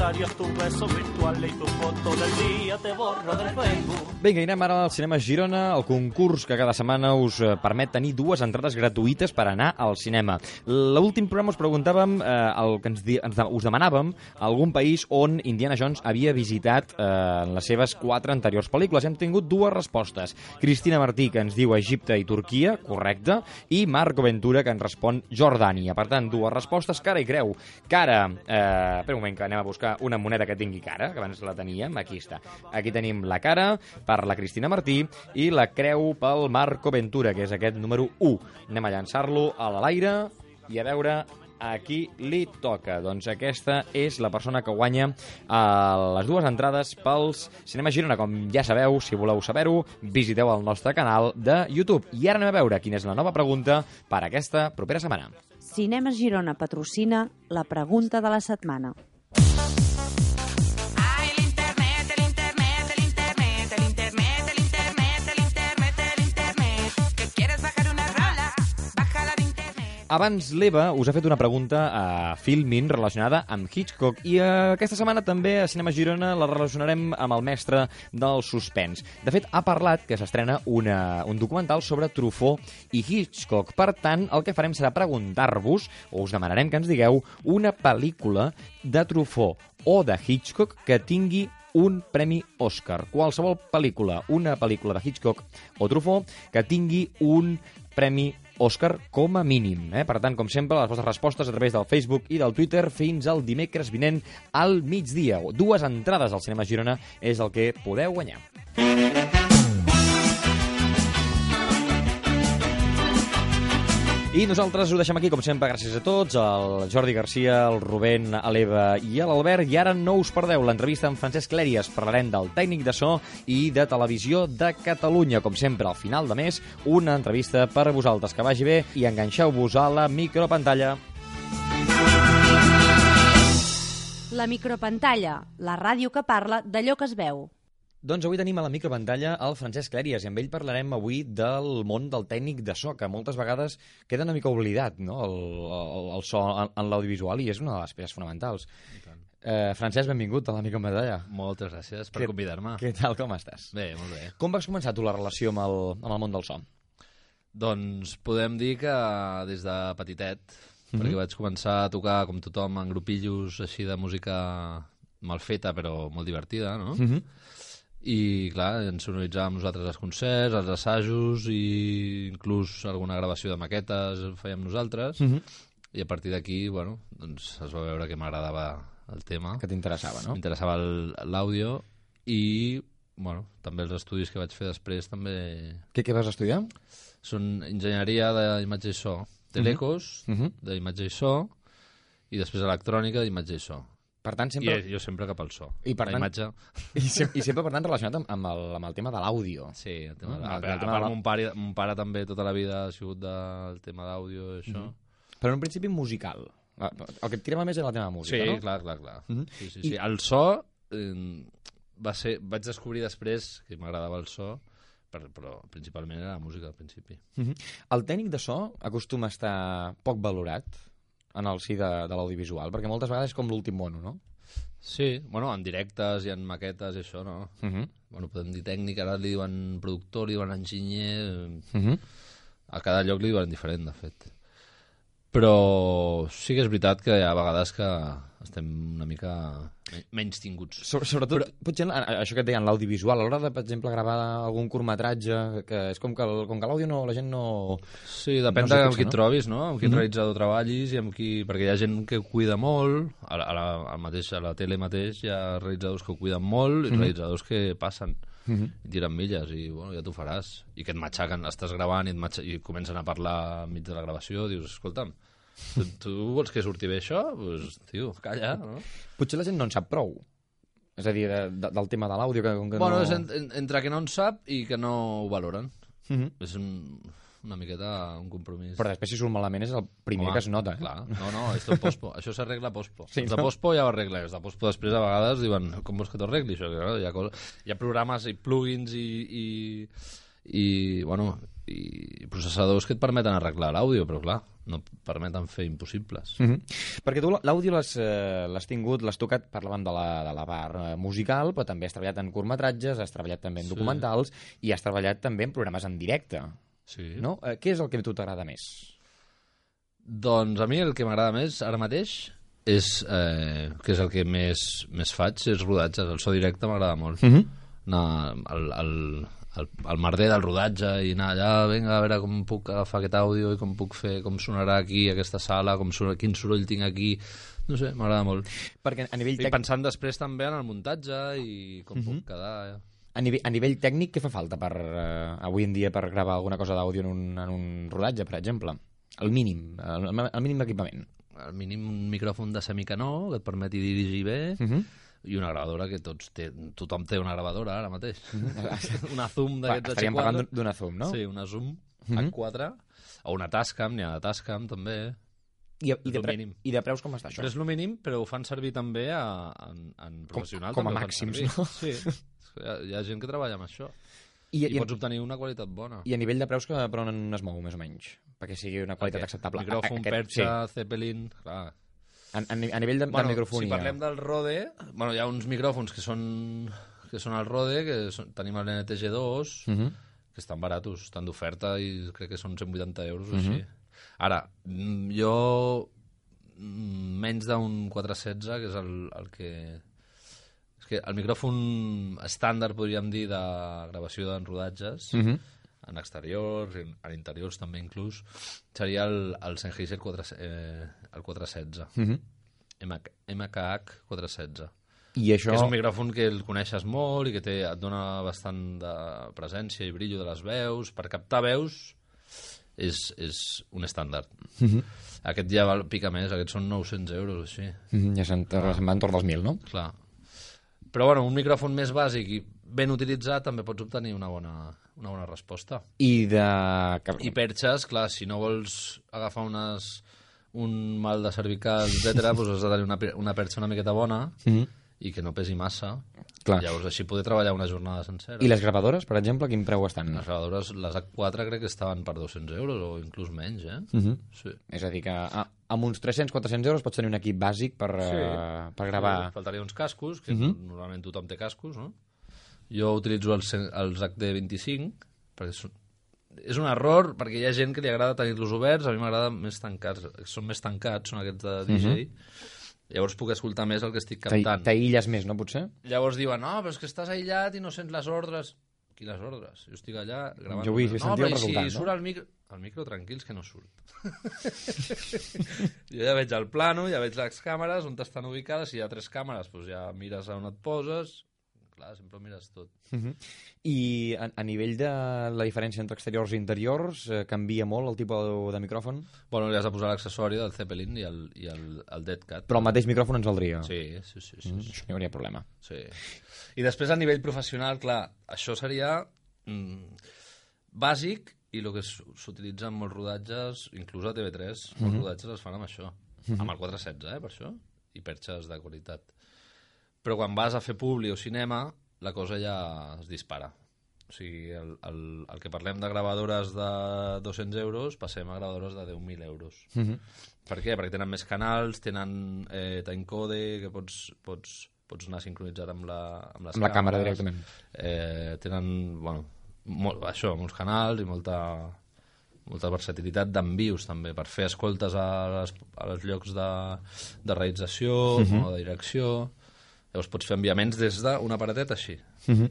comentarios, tus besos virtuales y tu foto del día, te borro del Facebook. Vinga, anem ara al Cinema Girona, el concurs que cada setmana us eh, permet tenir dues entrades gratuïtes per anar al cinema. L'últim programa us preguntàvem, eh, el que ens, ens us demanàvem, algun país on Indiana Jones havia visitat eh, en les seves quatre anteriors pel·lícules. Hem tingut dues respostes. Cristina Martí, que ens diu Egipte i Turquia, correcte, i Marco Ventura, que ens respon Jordània. Per tant, dues respostes, cara i creu. Cara, eh, espera un moment, que anem a buscar una moneda que tingui cara, que abans la teníem, aquí està. Aquí tenim la cara per la Cristina Martí i la creu pel Marco Ventura, que és aquest número 1. Anem a llançar-lo a l'aire i a veure a qui li toca. Doncs aquesta és la persona que guanya eh, les dues entrades pels Cinema Girona. Com ja sabeu, si voleu saber-ho, visiteu el nostre canal de YouTube. I ara anem a veure quina és la nova pregunta per aquesta propera setmana. Cinema Girona patrocina la pregunta de la setmana. Abans l'Eva us ha fet una pregunta a Filmin relacionada amb Hitchcock i eh, aquesta setmana també a Cinema Girona la relacionarem amb el mestre del suspens. De fet, ha parlat que s'estrena un documental sobre Truffaut i Hitchcock. Per tant, el que farem serà preguntar-vos, o us demanarem que ens digueu, una pel·lícula de Truffaut o de Hitchcock que tingui un premi Oscar. Qualsevol pel·lícula, una pel·lícula de Hitchcock o Truffaut que tingui un premi Òscar com a mínim. Eh? Per tant, com sempre, les vostres respostes a través del Facebook i del Twitter fins al dimecres vinent al migdia. Dues entrades al Cinema Girona és el que podeu guanyar. I nosaltres ho deixem aquí, com sempre, gràcies a tots, al Jordi Garcia, al Rubén, a l'Eva i a l'Albert. I ara no us perdeu l'entrevista amb Francesc Clèries. Parlarem del tècnic de so i de televisió de Catalunya. Com sempre, al final de mes, una entrevista per a vosaltres. Que vagi bé i enganxeu-vos a la micropantalla. La micropantalla, la ràdio que parla d'allò que es veu. Doncs avui tenim a la micropantalla el Francesc Clèries i amb ell parlarem avui del món del tècnic de so, que moltes vegades queda una mica oblidat, no?, el, el, el so en, en l'audiovisual i és una de les peces fonamentals. Eh, Francesc, benvingut a la micropantalla. Moltes gràcies per convidar-me. Què tal, com estàs? Bé, molt bé. Com vas començar tu la relació amb el, amb el món del so? Doncs podem dir que des de petitet, Mhm. perquè vaig començar a tocar com tothom en grupillos així de música mal feta però molt divertida, no? Mhm. I clar, ens sonoritzàvem nosaltres els concerts, els assajos i inclús alguna gravació de maquetes fèiem nosaltres. Mhm. I a partir d'aquí, bueno, doncs es va veure que m'agradava el tema. Que t'interessava, no? M'interessava l'àudio i, bueno, també els estudis que vaig fer després també... Què, què vas estudiar? Són enginyeria d'imatge i so. Telecos, Mhm. d'imatge i so, i després electrònica d'imatge i so. Per tant, sempre- I jo sempre cap al so. I per la tant- imatge... I, sem I sempre, per tant, relacionat amb, amb, el, amb el tema de l'àudio. Sí, el tema, No? a, El- a, el a tema de part, mon pare, mon pare també tota la vida ha sigut del tema d'àudio i això. Mhm. Però en un principi musical. El que et tirava més era el tema de música, sí, no? clar, clar, clar. Mhm. sí, sí, I- sí. El so eh, va ser... Vaig descobrir després que m'agradava el so, per, però principalment era la música al principi. Mhm. El tècnic de so acostuma a estar poc valorat en el si de, de l'audiovisual, perquè moltes vegades és com l'últim mono, no? Sí, bueno, en directes i en maquetes i això, no? Mhm. Bueno, podem dir tècnic, ara li diuen productor, li diuen enginyer... Mhm. A cada lloc li diuen diferent, de fet. Però sí que és veritat que hi ha vegades que estem una mica me- menys tinguts. So, sobretot, Però... potser això que et deien, l'audiovisual, a l'hora de, per exemple, gravar algun curtmetratge, que és com que, el- com que l'àudio no, la gent no... Sí, depèn no de amb qui et trobis, no? Amb quin Mhm. realitzador treballis i amb qui... Perquè hi ha gent que ho cuida molt, a la, a la, al mateix, a la tele mateix hi ha realitzadors que ho cuiden molt i Mhm. realitzadors que passen Mhm. i tiren milles i bueno, ja t'ho faràs. I que et matxaquen, estàs gravant i, et matxa, i comencen a parlar enmig de la gravació, dius, escolta'm, tu, tu vols que surti bé això? Pues, tio, calla, no? Potser la gent no en sap prou. És a dir, de, de, del tema de l'àudio, que, com que bueno, no... és en, en, entre que no en sap i que no ho valoren. Mhm. És un, una miqueta un compromís. Però després, si surt malament, és el primer Home, que es nota. Eh? Clar, no, no, és tot pospo. Això s'arregla pospo. Sí, de no? pospo ja ho arregla. Els de pospo després a vegades diuen com vols que t'ho arregli això? Que, no, hi, ha cos... hi ha programes i plugins i, i, i, bueno, i processadors que et permeten arreglar l'àudio, però clar, no et permeten fer impossibles. Mm -hmm. Perquè tu l'àudio l'has eh, l'has tingut, l'has tocat, parlàvem de la, de la part eh, musical, però també has treballat en curtmetratges, has treballat també en Sí. documentals i has treballat també en programes en directe. Sí. No? Eh, què és el que a tu t'agrada més? Doncs a mi el que m'agrada més ara mateix és, eh, que és el que més, més faig, és rodatges. El so directe m'agrada molt. Mhm. anar al, al, al, al merder del rodatge i anar allà, vinga, a veure com puc agafar aquest àudio i com puc fer, com sonarà aquí aquesta sala, com sona, quin soroll tinc aquí... No sé, m'agrada molt. Perquè a nivell I tec- pensant després també en el muntatge i com Mhm. puc quedar... Eh? A nivell, a nivell tècnic, què fa falta per, eh, avui en dia per gravar alguna cosa d'àudio en, un, en un rodatge, per exemple? El mínim, el, el mínim d'equipament. Al mínim un micròfon de semicanó que et permeti dirigir bé Mhm. I una gravadora que tots té, tothom té una gravadora ara mateix. Mhm. una Zoom d'aquests estaríem H4. parlant d'un- d'una Zoom, no? Sí, una Zoom Mhm. H4 o una Tascam, n'hi ha de Tascam també. I, i, de pre. I de preus com està això? Però és el mínim, però ho fan servir també a, en, en professionals. com a ho fan màxims, no? Sí. Hi ha, hi ha gent que treballa amb això. I- I, i- pots obtenir una qualitat bona. I a nivell de preus que per on es mou, més o menys? perquè sigui una qualitat Aquest acceptable. Micròfon, Aquest- perxa, Zeppelin... Clar. A, a, ni- a nivell de, bueno, de microfonia. Si parlem del Rode, bueno, hi ha uns micròfons que són, que són el Rode, que són, tenim el NTG2, Mhm. que estan baratos, estan d'oferta i crec que són 180 euros o Mhm. així. Ara, mm, jo mm, menys d'un 416, que és el, el que... És que el micròfon estàndard, podríem dir, de gravació en rodatges, Mhm. En exteriors, en, en interiors també inclús, seria el, el Sennheiser 4, eh, el 416. Mhm. MK, MKH 416. I això- és un micròfon que el coneixes molt i que té, et dona bastant de presència i brillo de les veus. Per captar veus és, és un estàndard. Mhm. Aquest ja val, pica més, aquests són 900 euros o així. Mhm, ja se'n se'n va entorn dels 1.000, no? Clar. Però bueno, un micròfon més bàsic i ben utilitzat també pots obtenir una bona, una bona resposta. I de... I perxes, clar, si no vols agafar unes, un mal de cervical, etc., doncs has de tenir una, una perxa una miqueta bona Mhm. i que no pesi massa. Clar. Llavors així poder treballar una jornada sencera. I les gravadores, per exemple, quin preu estan? Les gravadores, les H4 crec que estaven per 200 euros o inclús menys, eh? Mhm. Sí. És a dir, que ah, amb uns 300-400 euros pots tenir un equip bàsic per, eh, per gravar... Sí, faltaria uns cascos, que Mhm. normalment tothom té cascos, no? Jo utilitzo els, els HD25, perquè són, és un error, perquè hi ha gent que li agrada tenir-los oberts, a mi m'agrada més tancats, són més tancats, són aquests de DJ, llavors puc escoltar més el que estic cantant. T'aïlles més, no, potser? Llavors diuen, no, però és que estàs aïllat i no sents les ordres. Quines ordres? Jo estic allà gravant... Jo vull no, sentir però el resultat, si no? surt el micro... El micro, tranquils, que no surt. jo ja veig el plano, ja veig les càmeres, on estan ubicades, si hi ha tres càmeres, doncs ja mires a on et poses, clar, sempre ho mires tot. Mhm. I a, a nivell de la diferència entre exteriors i interiors, eh, canvia molt el tipus de, de micròfon? Bueno, li has de posar l'accessori del Zeppelin i el, i el, el Dead Cat. Però el mateix micròfon ens valdria? Sí, sí, sí. sí, Mm, sí. això no hi hauria problema. Sí. I després a nivell professional, clar, això seria mm, bàsic i el que s'utilitza en molts rodatges, inclús a TV3, molts Mhm. rodatges es fan amb això. Mhm. Amb el 416, eh, per això, i perxes de qualitat. Però quan vas a fer publi o cinema, la cosa ja es dispara. O sigui, el, el, el que parlem de gravadores de 200 euros, passem a gravadores de 10.000 euros. Mhm. Per què? Perquè tenen més canals, tenen eh, timecode, que pots, pots, pots anar sincronitzat amb la, amb les Amb la càmera directament. Eh, tenen, bueno, molt, això, molts canals i molta, molta versatilitat d'envios també, per fer escoltes a les, a les llocs de, de realització Mhm. o de direcció. Llavors pots fer enviaments des d'un aparatet així. Mhm.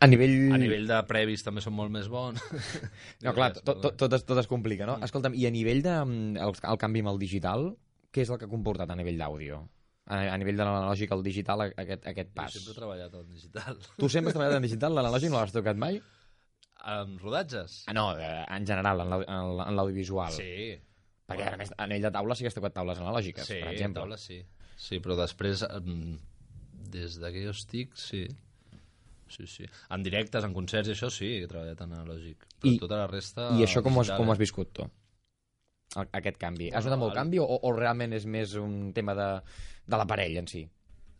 A nivell... A nivell de previs també són molt més bons. No, clar, tot, tot, tot, es, tot es complica, no? Escolta'm, i a nivell de, mm, el, el canvi amb el digital, què és el que ha comportat a nivell d'àudio? A, a nivell de l'analògic al digital, aquest, aquest pas. Jo sempre he treballat en digital. Tu sempre has treballat en digital, l'analògic no l'has tocat mai? En rodatges? Ah, no, eh, en general, en l'au- en l'au- en l'audiovisual. Sí. Perquè, a més, a nivell de taula sí que has tocat taules analògiques, sí, per exemple. taula sí. Sí, però després, em, des de que jo estic, sí. Sí, sí. En directes, en concerts i això, sí, he treballat en analògic. Però I- tota la resta... I això com has, com has viscut tu? Aquest canvi. Has notat molt canvi o, o realment és més un tema de, de l'aparell en si?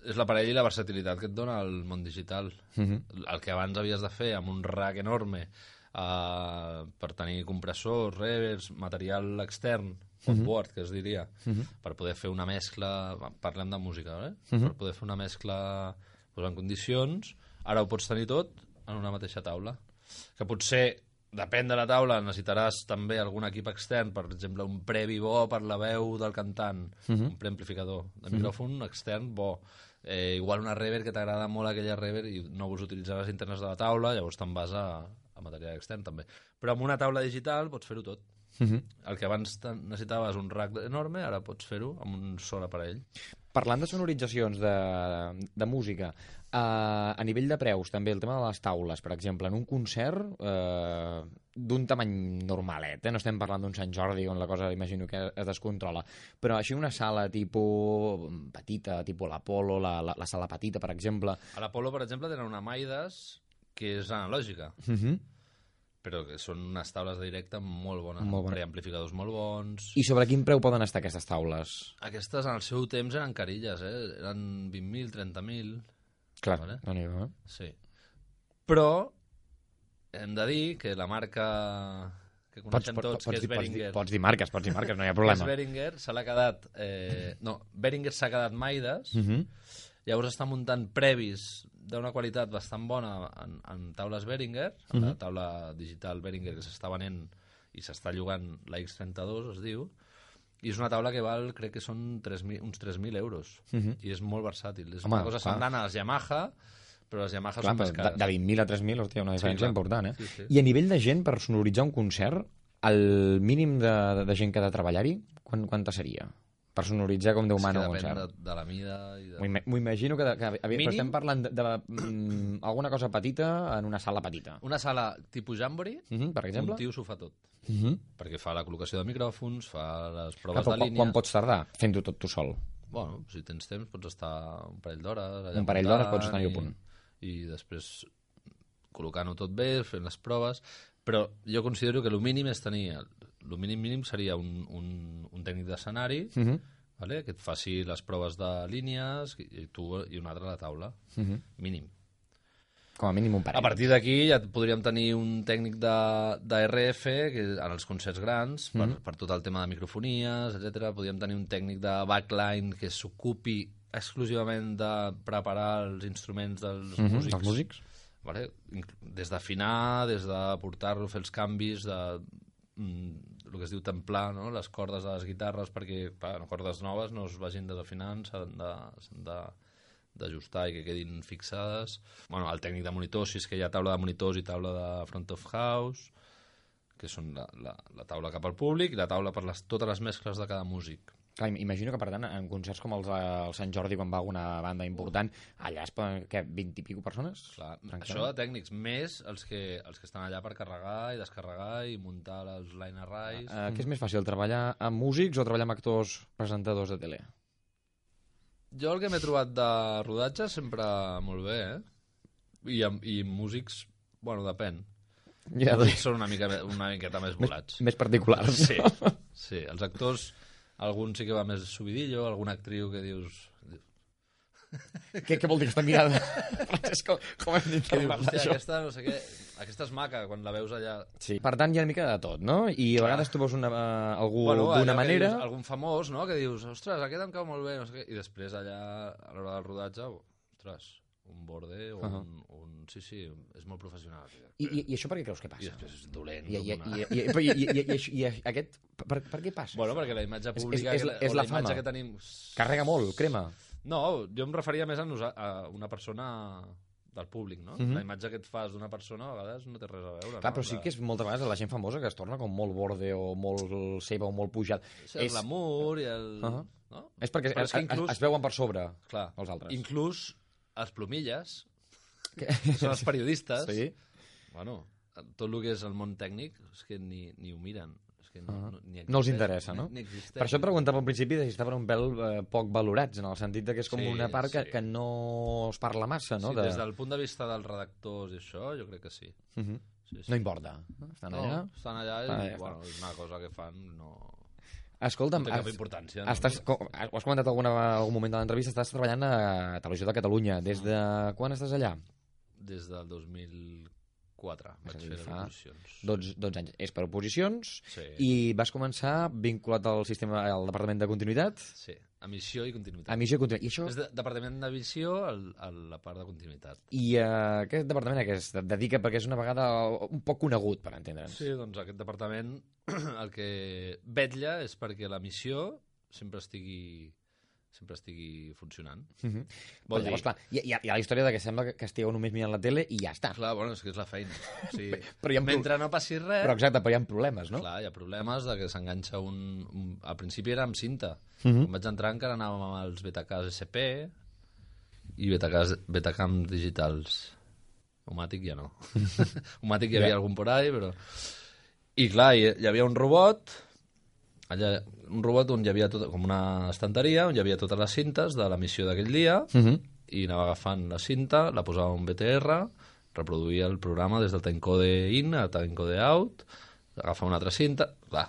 És l'aparell i la versatilitat que et dona el món digital. Mhm. El que abans havies de fer amb un rack enorme uh, per tenir compressors, reverbs, material extern, Mhm. onboard, que es diria, Mhm. per poder fer una mescla... Parlem de música, eh? Mhm. Per poder fer una mescla pues, en condicions. Ara ho pots tenir tot en una mateixa taula. Que potser, depèn de la taula, necessitaràs també algun equip extern, per exemple, un previ bo per la veu del cantant, Mhm. un preamplificador de micròfon extern bo. Eh, igual una reverb que t'agrada molt aquella reverb i no vols utilitzar les internes de la taula, llavors te'n vas a, a material extern també. Però amb una taula digital pots fer-ho tot. Mhm. El que abans necessitaves un rack enorme, ara pots fer-ho amb un sol aparell. Parlant de sonoritzacions de, de música, eh, a nivell de preus, també el tema de les taules, per exemple, en un concert eh, d'un tamany normalet, eh? no estem parlant d'un Sant Jordi on la cosa imagino que es descontrola, però així una sala tipus petita, tipus l'Apolo, la, la, la sala petita, per exemple... A l'Apolo, per exemple, tenen una Maides que és analògica, Uh -huh. Però que són unes taules de directe molt bones, Molt bones. preamplificadors molt bons. I sobre quin preu poden estar aquestes taules? Aquestes en el seu temps eren carilles, eh? Eren 20.000, 30.000... Clar, Vale. no n'hi ha, eh? Sí. Però hem de dir que la marca que coneixem pots, tots, pots, que és dir, pots, dir, Beringer. pots dir marques, pots dir marques, no hi ha Que és problema. Beringer, se l'ha quedat... Eh, no, Beringer s'ha quedat Maides, Mhm. llavors està muntant previs d'una qualitat bastant bona en, en taules Behringer, en la Mhm. taula digital Behringer que s'està venent i s'està llogant la X32, es diu, i és una taula que val, crec que són 3.000 uns 3.000 euros, Mhm. i és molt versàtil. És Home, una cosa clar. semblant a les Yamaha, però les Yamaha Clar, són més però de, cares. de 20.000 a 3.000 hòstia, una Sí, diferència clar. important, eh? Sí, sí. I a nivell de gent, per sonoritzar un concert, el mínim de, de, de gent que ha de treballar-hi, quan, quanta seria? Per sonoritzar com Déu És mana un concert. de, de la mida i de... M'ho ima- M'ho imagino que, de, que a, Mínim? però estem parlant de, de mm, alguna cosa petita en una sala petita. Una sala tipus Jamboree, Mhm, per exemple? un tio s'ho fa tot. Mhm. Perquè fa la col·locació de micròfons, fa les Clar, proves però de línies... quan pots tardar fent-ho tot tu sol? Bueno, si tens temps pots estar un parell d'hores... Un parell d'hores pots estar-hi a punt. I després col·locant-ho tot bé, fent les proves, però jo considero que el mínim és tenir... El mínim mínim seria un, un, un tècnic d'escenari, Mhm. vale? que et faci les proves de línies i, tu i un altre a la taula. Mhm. Mínim. Com a mínim un parell. A partir d'aquí ja podríem tenir un tècnic de, de RF que en els concerts grans, per, Mhm. per tot el tema de microfonies, etc. Podríem tenir un tècnic de backline que s'ocupi exclusivament de preparar els instruments dels Mhm, músics. dels músics. Vale? Des d'afinar, des de portar-lo, fer els canvis, de mm, el que es diu templar no? les cordes de les guitarres perquè clar, no, cordes noves no es vagin desafinant, s'han de, de d'ajustar i que quedin fixades. Bueno, el tècnic de monitors, si és que hi ha taula de monitors i taula de front of house, que són la, la, la taula cap al públic i la taula per les, totes les mescles de cada músic. Clar, im- imagino que, per tant, en concerts com els de Sant Jordi, quan va alguna banda important, allà es poden, què, 20 i pico persones? Clar, això de tècnics, més els que, els que estan allà per carregar i descarregar i muntar els line arrays. Uh, què és més fàcil, treballar amb músics o treballar amb actors presentadors de tele? Jo el que m'he trobat de rodatge sempre molt bé, eh? I, amb, i músics, bueno, depèn. Ja, músics són una, mica, una miqueta més Més- volats. més particulars. Sí, sí. Els actors, algun sí que va més subidillo, alguna actriu que dius... Què, què vol dir aquesta mirada? Francesc, com, com hem Que dius, hòstia, aquesta, no sé què, aquesta és maca, quan la veus allà... Sí. Per tant, hi ha una mica de tot, no? I a vegades tu veus una, uh, algú Bueno, d'una manera... Dius, algun famós, no?, que dius, ostres, aquest em cau molt bé, no sé què, i després allà, a l'hora del rodatge, ostres, un borde o Uh -huh. un, un... Sí, sí, és molt professional. I, i, I això per què creus que passa? I després és dolent. I, i, una- i, i, i, i, i, i, i aquest... Per, per què passa? Bueno, perquè la imatge És- pública és, és, és o la, la imatge fama. que tenim- Carrega molt, crema. No, jo em referia més a, nosa- a una persona del públic, no? Mhm. La imatge que et fas d'una persona a vegades no té res a veure. Clar, no? però sí que és moltes vegades la gent famosa que es torna com molt borde o molt seva o molt pujat. És el glamour i el... Uh -huh. no? És perquè es, es, es, es veuen per sobre Clar, els altres. Inclús els plomilles, que són els periodistes, Sí. bueno, tot el que és el món tècnic és que ni, ni ho miren. És que no, Uh no, ni no els existeix, interessa, no? Ni, ni existeix. per això preguntava al principi de si estaven un pèl eh, poc valorats, en el sentit que és com Sí, una part que, sí. que no es parla massa, no? Sí, de... des del punt de vista dels redactors i això, jo crec que sí. Uh -huh. sí, sí. No importa. Estan no, allà. Estan allà i, Estan allà, bueno, és una cosa que fan, no... Escolta'm, no té cap has- importància. No? Estàs, com, ho has comentat alguna, algun moment de l'entrevista, estàs treballant a Televisió de Catalunya. Des de quan estàs allà? Des del 2004 vaig dir, fer fa oposicions. 12, 12 anys. És per oposicions Sí. i vas començar vinculat al sistema al Departament de Continuïtat? Sí, emissió i continuïtat. Emissió i continuïtat. I això... És de, departament d'emissió al, a la part de continuïtat. I uh, aquest departament a què es dedica? Perquè és una vegada un poc conegut, per entendre'ns. Sí, doncs aquest departament el que vetlla és perquè la missió sempre estigui sempre estigui funcionant. Uh -huh. Vol Però llavors, dir- clar, hi, hi, ha, hi ha la història de que sembla que, estigueu només mirant la tele i ja està. Clar, bueno, és que és la feina. O sigui, Però hi ha mentre no passi res... Però exacte, però hi ha problemes, no? Clar, hi ha problemes de que s'enganxa un, un... Al principi era amb cinta. Mhm. Quan vaig entrar encara anàvem amb els Betacams SP i Betacams, Betacams digitals. Homàtic ja no. Homàtic hi havia Ja. algun por ahí, però... I clar, hi, hi havia un robot, allà, un robot on hi havia tot, com una estanteria, on hi havia totes les cintes de l'emissió d'aquell dia, Mhm. i anava agafant la cinta, la posava en BTR, reproduïa el programa des del timecode in a timecode out, agafava una altra cinta, clar,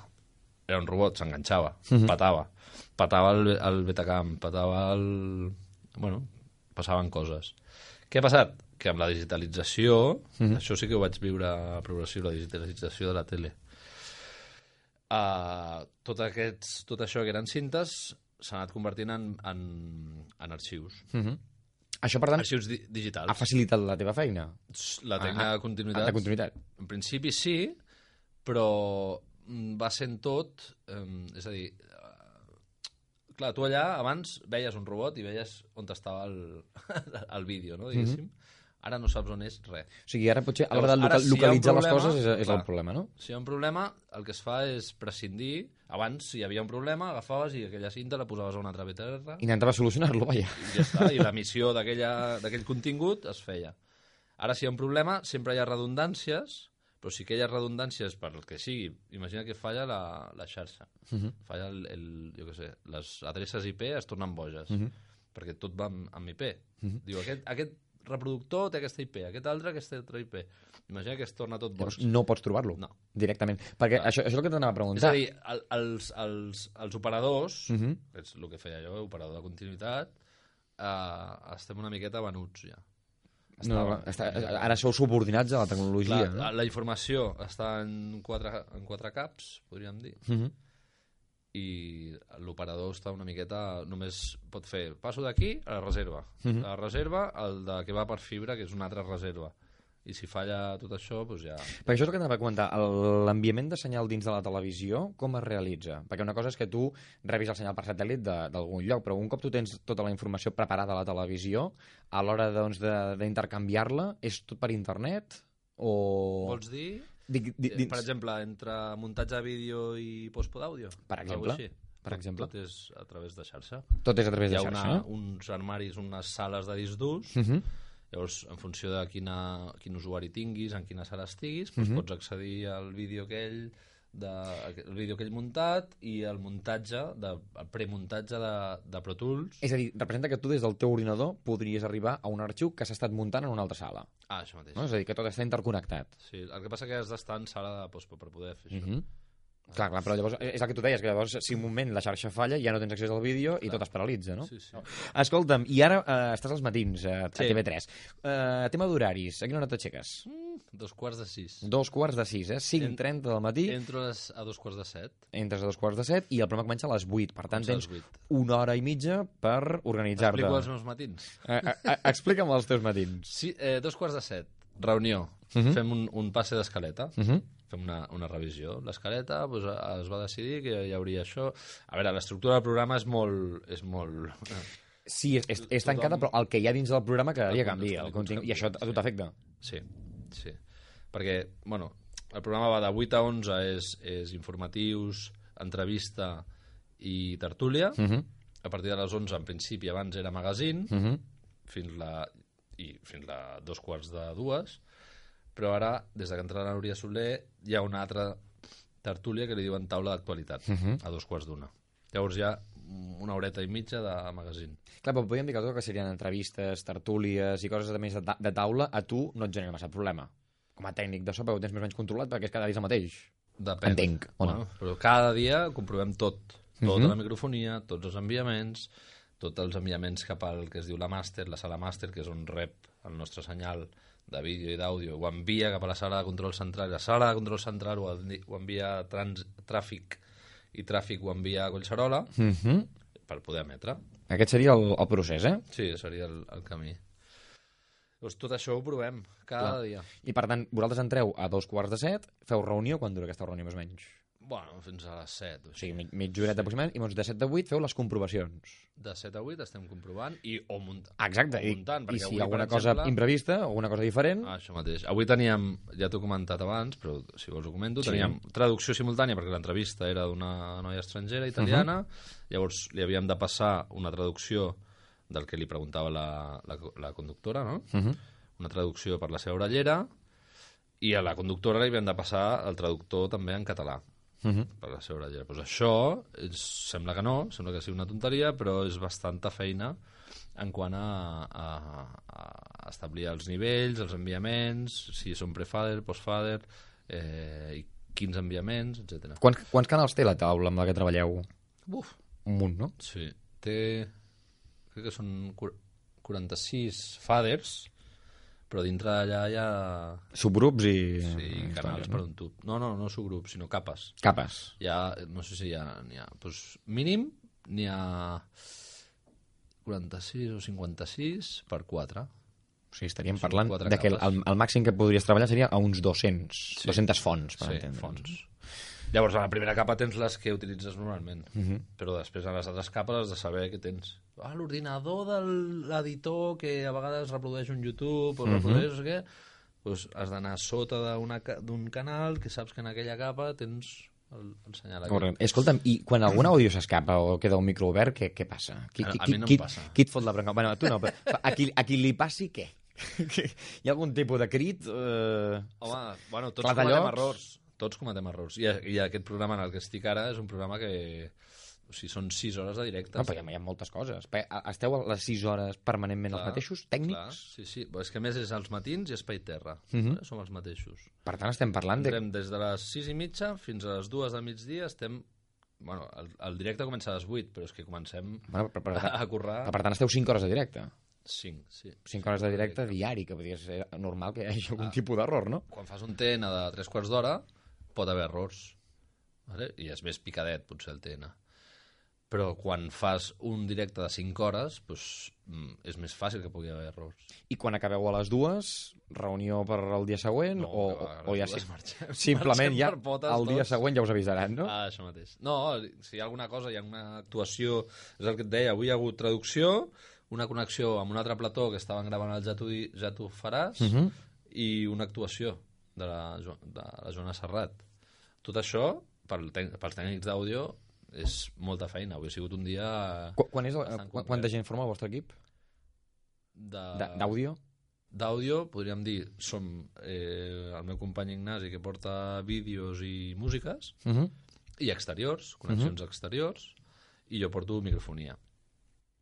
era un robot, s'enganxava, Mhm. patava, patava el, el Betacam, patava el... Bueno, passaven coses. Què ha passat? Que amb la digitalització, Mhm. això sí que ho vaig viure a progressiu, la digitalització de la tele. Uh, tot, aquests, tot això que eren cintes s'ha anat convertint en, en, en arxius. Mhm. Això, per tant, arxius di digitals. ha facilitat la teva feina? La tècnica Ah, de continuïtat. de continuïtat. En principi sí, però mm, va sent tot... Eh, és a dir, eh, clar, tu allà abans veies un robot i veies on estava el, el vídeo, no, diguéssim. Ara no saps on és res. O sigui, ara potser a l'hora de local, si localitzar les problema, coses és, és el clar, problema, no? Si hi ha un problema, el que es fa és prescindir. Abans, si hi havia un problema, agafaves i aquella cinta la posaves a una altra BTR Intentava solucionar-lo, vaja. i ja està, i l'emissió d'aquella- d'aquell contingut es feia. Ara, si hi ha un problema, sempre hi ha redundàncies, però si aquelles redundàncies, per el que sigui, imagina que falla la, la xarxa, Mhm. falla el, el, jo què sé, les adreces IP es tornen boges, Mhm. perquè tot va amb, amb IP. Mhm. Diu, aquest, aquest reproductor té aquesta IP, aquest altre aquesta altra IP. Imagina que es torna tot boig. No pots trobar-lo No. directament. Perquè això, això és el que t'anava a És preguntar. a dir, el, els, els, els operadors, Mhm. que és el que feia jo, operador de continuïtat, eh, estem una miqueta venuts ja. No, no, està, ara sou subordinats a la tecnologia, Clar, no? La informació està en quatre, en quatre caps, podríem dir, Mhm. I l'operador està una miqueta... Només pot fer passo d'aquí a la reserva. Mhm. La reserva, el de que va per fibra, que és una altra reserva. I si falla tot això, doncs ja... Perquè això és el que t'anava a comentar. L'enviament de senyal dins de la televisió, com es realitza? Perquè una cosa és que tu rebis el senyal per satèl·lit de- d'algun lloc, però un cop tu tens tota la informació preparada a la televisió, a l'hora doncs, de- d'intercanviar-la, és tot per internet? O... Vols dir? Dic, di, Eh, dins... Per exemple, entre muntatge de vídeo i post d'àudio? Per exemple, per exemple. Tot és a través de xarxa. Tot és a través de Hi ha xarxa, Una, no? uns armaris, unes sales de disc durs, Mhm. llavors, en funció de quina, quin usuari tinguis, en quina sala estiguis, doncs Mhm. pots accedir al vídeo aquell de, el vídeo aquell muntat i el muntatge, de, el premuntatge de, de Pro Tools. És a dir, representa que tu des del teu ordinador podries arribar a un arxiu que s'ha estat muntant en una altra sala. Ah, això mateix. No? És a dir, que tot està interconnectat. Sí, el que passa que has d'estar en sala de post per poder fer això. Mhm. Clar, clar, però llavors és el que tu deies, que llavors si un moment la xarxa falla ja no tens accés al vídeo i tot es paralitza, no? Sí, sí. Escolta'm, i ara eh, estàs als matins eh, a Sí. TV3. Eh, tema d'horaris, a quina hora t'aixeques? Mm, dos quarts de sis. Dos quarts de sis, eh? 5.30 del matí. Entro a les- a dos quarts de set. Entres a dos quarts de set i el programa comença a les 8. Per tant, tens les 8. una hora i mitja per organitzar-te. Explico els meus matins. Eh, eh, eh, explica'm els teus matins. Sí, eh, dos quarts de set, reunió. Mhm. Fem un, un passe d'escaleta. Mhm. Fem una, una revisió. L'escaleta doncs, es va decidir que hi hauria això. A veure, l'estructura del programa és molt... És molt... Sí, és, és, és tancada, però el que hi ha dins del programa quedaria El canvi. El contingut, I això a tu t'afecta? Sí, sí. Perquè, bueno, el programa va de 8 a 11, és, és informatius, entrevista i tertúlia. Mhm. A partir de les 11, en principi, abans era magazine, Mhm. fins la i fins a dos quarts de dues, però ara, des de que entra la Núria Soler, hi ha una altra tertúlia que li diuen taula d'actualitat, Mhm. a dos quarts d'una. Llavors hi ha una horeta i mitja de magazine. Clar, però podríem dir que tot que serien entrevistes, tertúlies i coses de més de, ta de taula, a tu no et genera massa problema. Com a tècnic de so, però ho tens més o menys controlat perquè és cada dia el mateix. Depèn. Entenc, o no? Bueno, però cada dia comprovem tot. Tota Mhm. la microfonia, tots els enviaments, tots els enviaments cap al que es diu la màster, la sala màster, que és on rep el nostre senyal de vídeo i d'àudio, ho envia cap a la sala de control central, la sala de control central ho, ho envia trans, tràfic i tràfic ho envia a Collserola Mhm. per poder emetre. Aquest seria el, el procés, eh? Sí, seria el, el camí. Doncs tot això ho provem cada Clar. dia. I per tant, vosaltres entreu a dos quarts de set, feu reunió, quan dura aquesta reunió més o menys? Bueno, fins a les 7. O sigui, mig, mitja horeta aproximadament, i llavors de 7 a 8 feu les comprovacions. De 7 a 8 estem comprovant i o, munt Exacte, o i, muntant. i perquè si avui, hi ha alguna per cosa exemple, imprevista, alguna cosa diferent... Ah, això mateix. Avui teníem, ja t'ho he comentat abans, però si vols ho comento, Sí. teníem traducció simultània perquè l'entrevista era d'una noia estrangera italiana, llavors li havíem de passar una traducció del que li preguntava la, la, la conductora, no? Mhm. Una traducció per la seva orellera i a la conductora li havíem de passar el traductor també en català Mhm. per la seva orellera. Pues això és, sembla que no, sembla que sigui una tonteria, però és bastanta feina en quant a, a, a establir els nivells, els enviaments, si són prefader, postfader, eh, i quins enviaments, etc. Quants, quants canals té la taula amb la que treballeu? Uf. Un munt, no? Sí, té... Crec que són cur- 46 faders, però dintre d'allà hi ha... Subgrups i... Sí, històries, canals no? per un tub. No, no, no subgrups, sinó capes. Capes. Hi ha, no sé si hi ha... N'hi ha doncs, mínim n'hi ha 46 o 56 per 4. O sigui, estaríem Són parlant de que el, el, màxim que podries treballar seria a uns 200, Sí. 200 fonts, per Sí, entendre'ns. fonts. Llavors, a la primera capa tens les que utilitzes normalment, Mhm. però després a les altres capes has de saber què tens. Ah, l'ordinador de l'editor que a vegades reprodueix un YouTube o Mhm. reprodueix no sé què, doncs has d'anar sota d'un canal que saps que en aquella capa tens el, el senyal aquell. Correcte. Escolta'm, i quan algun àudio s'escapa o queda un micro obert, què, què passa? Qui, qui, a qui, mi no qui, passa. qui et fot la bronca? Bueno, a tu no, però a qui, a qui li passi què? Hi ha algun tipus de crit? Eh... Home, bueno, tots cometem errors. Tots cometem errors. I, I aquest programa en el que estic ara és un programa que... O sigui, són 6 hores de directe. No, perquè hi ha moltes coses. Esteu a les 6 hores permanentment els Clar, mateixos, tècnics? Clar, sí, sí. Però és que més és els matins i espai terra. Mhm. eh? Som els mateixos. Per tant, estem parlant de... Entrem des de les 6 i mitja fins a les 2 de migdia, estem... Bueno, el, el directe comença a les 8, però és que comencem Bueno, per, per, a, a currar... Per tant, esteu 5 hores de directe. 5, sí. 5 hores de directe diari, que podria ser normal que hi hagi algun Ah. tipus d'error, no? Quan fas un TN de 3 quarts d'hora, pot haver errors. Vale? I és més picadet, potser, el TN. Però quan fas un directe de 5 hores, doncs, mm, és més fàcil que pugui haver errors. I quan acabeu a les dues, reunió per al dia següent? No, o, o ja dues sí, marxem- simplement marxem ja potes el dia tots. següent ja us avisaran, no? Ah, això mateix. No, si hi ha alguna cosa, hi ha una actuació... És el que et deia, avui hi ha hagut traducció, una connexió amb un altre plató que estaven gravant el Ja tu, ja tu faràs Mhm. i una actuació de la, de la Joana Serrat. Tot això, pel tec- pels tècnics d'àudio, és molta feina. Avui ha sigut un dia... Qu quan és el, bastant qu complet. quanta gent forma el vostre equip? D'àudio? D'àudio, podríem dir, som eh, el meu company Ignasi, que porta vídeos i músiques, Mhm. i exteriors, connexions exteriors, i jo porto microfonia.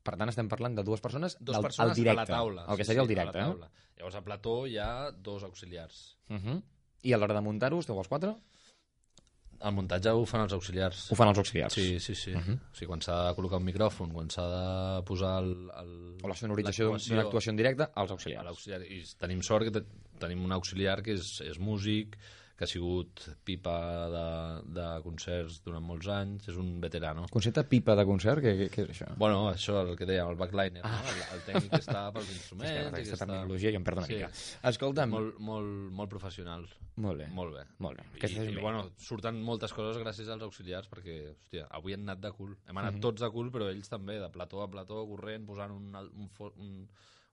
Per tant, estem parlant de dues persones, Dos del, persones al directe, a la taula. el que sí, seria sí, el directe. a la eh? Llavors, al plató hi ha dos auxiliars. Uh -huh. I a l'hora de muntar-ho, esteu els quatre? El muntatge ho fan els auxiliars. Ho fan els auxiliars. Sí, sí, sí. Uh Mhm. -huh. O sigui, quan s'ha de col·locar un micròfon, quan s'ha de posar el... el O la sonorització d'una actuació en directe, els auxiliars. L'auxiliar. I tenim sort que te, tenim un auxiliar que és, és músic, que ha sigut pipa de, de concerts durant molts anys, és un veterano. Concepte pipa de concert, què, què, és això? Bueno, això, el que dèiem, el backliner, Ah. no? el, el tècnic que està pels instruments... I aquesta que està... terminologia jo em perdo una mica. Escolta'm- Molt, molt, molt professional. Molt bé. Molt bé. Molt bé. I, i bé. bueno, surten moltes coses gràcies als auxiliars, perquè, hòstia, avui han anat de cul. Hem anat Mhm. tots de cul, però ells també, de plató a plató, corrent, posant un, un, fo- un,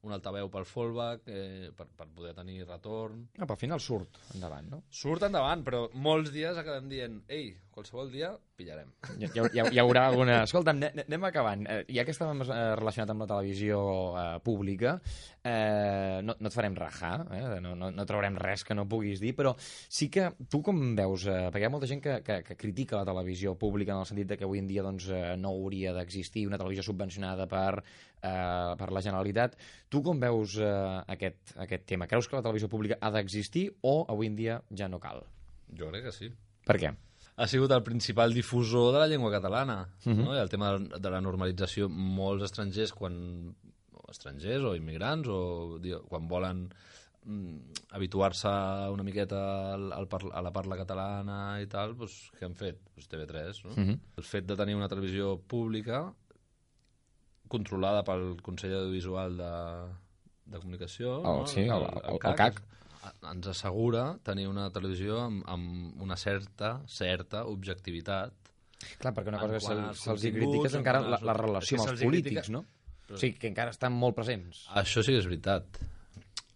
un altaveu pel fallback, eh, per, per poder tenir retorn. Ah, però al final surt endavant, no? Surt endavant, però molts dies acabem dient ei, qualsevol dia pillarem. Hi, hi, hi, hi haurà alguna... Escolta'm, ane- anem acabant. Eh, ja que estàvem eh, relacionat amb la televisió eh, pública, eh, no, no et farem rajar, eh? no, no, no traurem res que no puguis dir, però sí que tu com veus, eh, perquè hi ha molta gent que, que, que critica la televisió pública en el sentit de que avui en dia doncs, eh, no hauria d'existir una televisió subvencionada per, eh, per la Generalitat. Tu com veus eh, aquest, aquest tema? Creus que la televisió pública ha d'existir o avui en dia ja no cal? Jo crec que sí. Per què? ha sigut el principal difusor de la llengua catalana. Mhm. no? I el tema de la normalització, molts estrangers, quan estrangers o immigrants, o quan volen mm, habituar-se una miqueta al, al parla, a la parla catalana i tal, doncs, què han fet? Pues TV3, no? Mhm. El fet de tenir una televisió pública controlada pel Consell Audiovisual de, de Comunicació, El- no? sí, el- el- el CAC. ens assegura tenir una televisió amb, amb una certa, certa objectivitat. Clar, perquè una cosa que se'ls hi continguts, critica és en encara la, la relació amb els polítics, critica- no? Però- O sigui, que encara estan molt presents. Això sí que és veritat.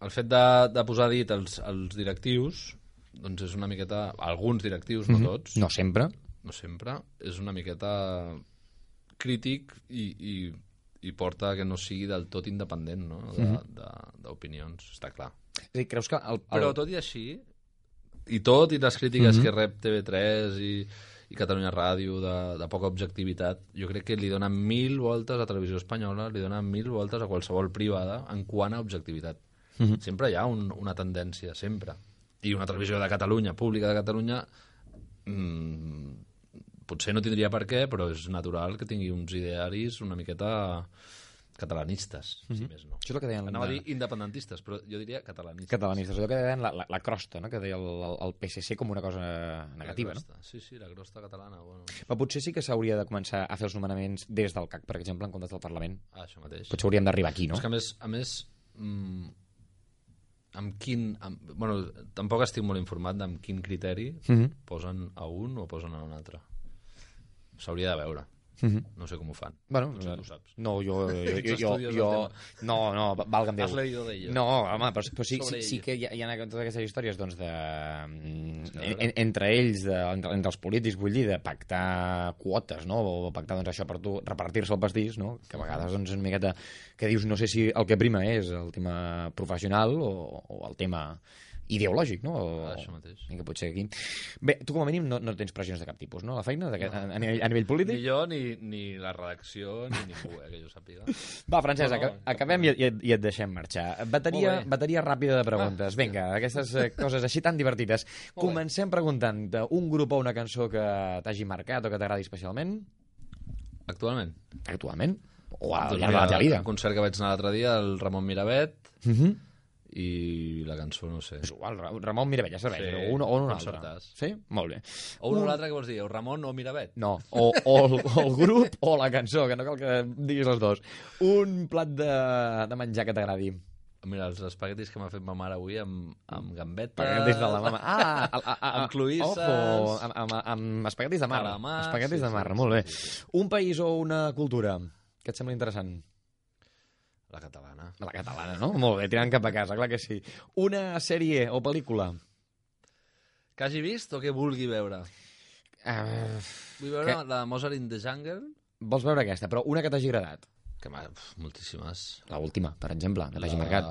El fet de, de posar dit als, als directius, doncs és una miqueta... Alguns directius, no Mhm. tots. No sempre. No sempre. És una miqueta crític i, i, i porta que no sigui del tot independent no? Mhm. d'opinions, està clar. És dir, creus que... El, el... Però tot i així, i tot, i les crítiques Mhm. que rep TV3 i, i Catalunya Ràdio de, de poca objectivitat, jo crec que li donen mil voltes a Televisió Espanyola, li donen mil voltes a qualsevol privada en quant a objectivitat. Mhm. Sempre hi ha un, una tendència, sempre. I una televisió de Catalunya, pública de Catalunya, mmm, potser no tindria per què, però és natural que tingui uns idearis una miqueta catalanistes, si més no. Això és el que deien... Anava a dir independentistes, però jo diria catalanistes. Catalanistes, allò que deien la, la, la crosta, no? que deia el, el, el PSC com una cosa negativa. No? Sí, sí, la crosta catalana. Bueno. Però potser sí que s'hauria de començar a fer els nomenaments des del CAC, per exemple, en comptes del Parlament. Ah, això mateix. Potser hauríem d'arribar aquí, no? És que a més, a més mm, amb quin... Amb, bueno, tampoc estic molt informat d'amb quin criteri Mhm. posen a un o posen a un altre. S'hauria de veure. Mhm. No sé com ho fan. Bueno, Potser tu ho saps. No, jo... jo, jo, jo, jo no, no, valga'm Déu. Has leído de ello. No, home, però, però sí, sí, sí que hi ha, hi ha totes aquestes històries doncs, de, mm, en, entre ells, de, entre, entre els polítics, vull dir, de pactar quotes, no? o pactar doncs, això per tu, repartir-se el pastís, no? que a vegades doncs, una miqueta que dius, no sé si el que prima és el tema professional o, o el tema ideològic, no? O, Ah, això mateix. I que potser aquí... Bé, tu com a mínim no, no tens pressions de cap tipus, no? A la feina, de, a, a, nivell, a nivell polític? Ni jo, ni, ni la redacció, ni ningú, eh, que jo sàpiga. Va, Francesc, No, no, aca- acabem i, i, et- i et deixem marxar. Bateria, Molt bé. bateria ràpida de preguntes. Vinga, aquestes eh, coses així tan divertides. bé. Comencem preguntant un grup o una cançó que t'hagi marcat o que t'agradi especialment? Actualment? Actualment? O al Doncs llarg de la teva vida? El concert que vaig anar l'altre dia, el Ramon Miravet, Mhm. I la cançó, no sé. És igual, Ra- Ramon Miravet, ja serveix, Sí, o un o un altre. Sí? Molt bé. O un o l'altre, què vols dir? O Ramon o Miravet? No, o, o, el, o el grup o la cançó, que no cal que diguis els dos. Un plat de, de menjar que t'agradi. Mira, els espaguetis que m'ha fet ma mare avui amb, amb gambetes... Espaguetis de la mama. Ah, a, a, a, amb cloïsses... Ojo, amb, amb, amb espaguetis de mar. Calamars, espaguetis sí, de mar, sí, molt bé. sí, Un país o una cultura que et sembla interessant? La catalana. La catalana, no? Molt bé, tirant cap a casa, clar que sí. Una sèrie o pel·lícula? Que hagi vist o que vulgui veure? Uh, Vull veure que- la Mozart in the Jungle. vols veure aquesta, però una que t'hagi agradat? Que m'ha... Moltíssimes. La última, per exemple, que t'hagi La- marcat.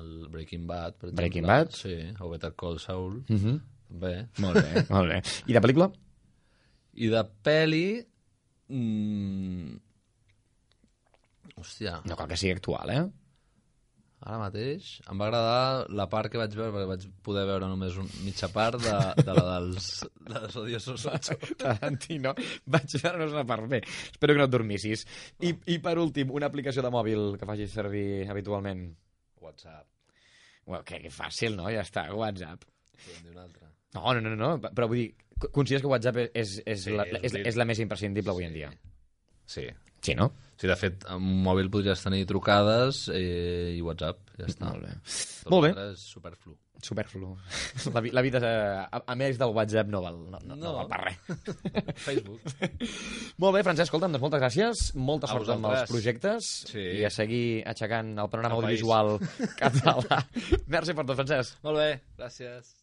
El Breaking Bad, per exemple. Breaking Bad? Sí, o Better Call Saul. Uh -huh. Bé. Molt bé, molt bé. I de pel·lícula? I de peli... Mm... Hòstia. No cal que sigui actual, eh? Ara mateix em va agradar la part que vaig veure, perquè vaig poder veure només un, mitja part de, de la dels, de les odiosos 8. Tarantino. Vaig veure una part bé. Espero que no et dormissis. I, I per últim, una aplicació de mòbil que facis servir habitualment. WhatsApp. Well, que, que fàcil, no? Ja està, WhatsApp. Podem dir una altra. No, no, no, no, però vull dir, co- consideres que WhatsApp és, és, Sí, la, és és, és la més imprescindible avui en dia? Sí. Sí, no? Sí, de fet, amb un mòbil podries tenir trucades eh, i WhatsApp, ja està. Molt bé. Tot Molt bé. és superflu. Superflu. La, vi- la vida, a, a més del WhatsApp, no val, no, no, no. No. val per res. Facebook. Molt bé, Francesc, escolta'm, doncs moltes gràcies. Molta A sort amb els projectes Sí. i a seguir aixecant el panorama El país. audiovisual català. Merci per tot, Francesc. Molt bé, gràcies.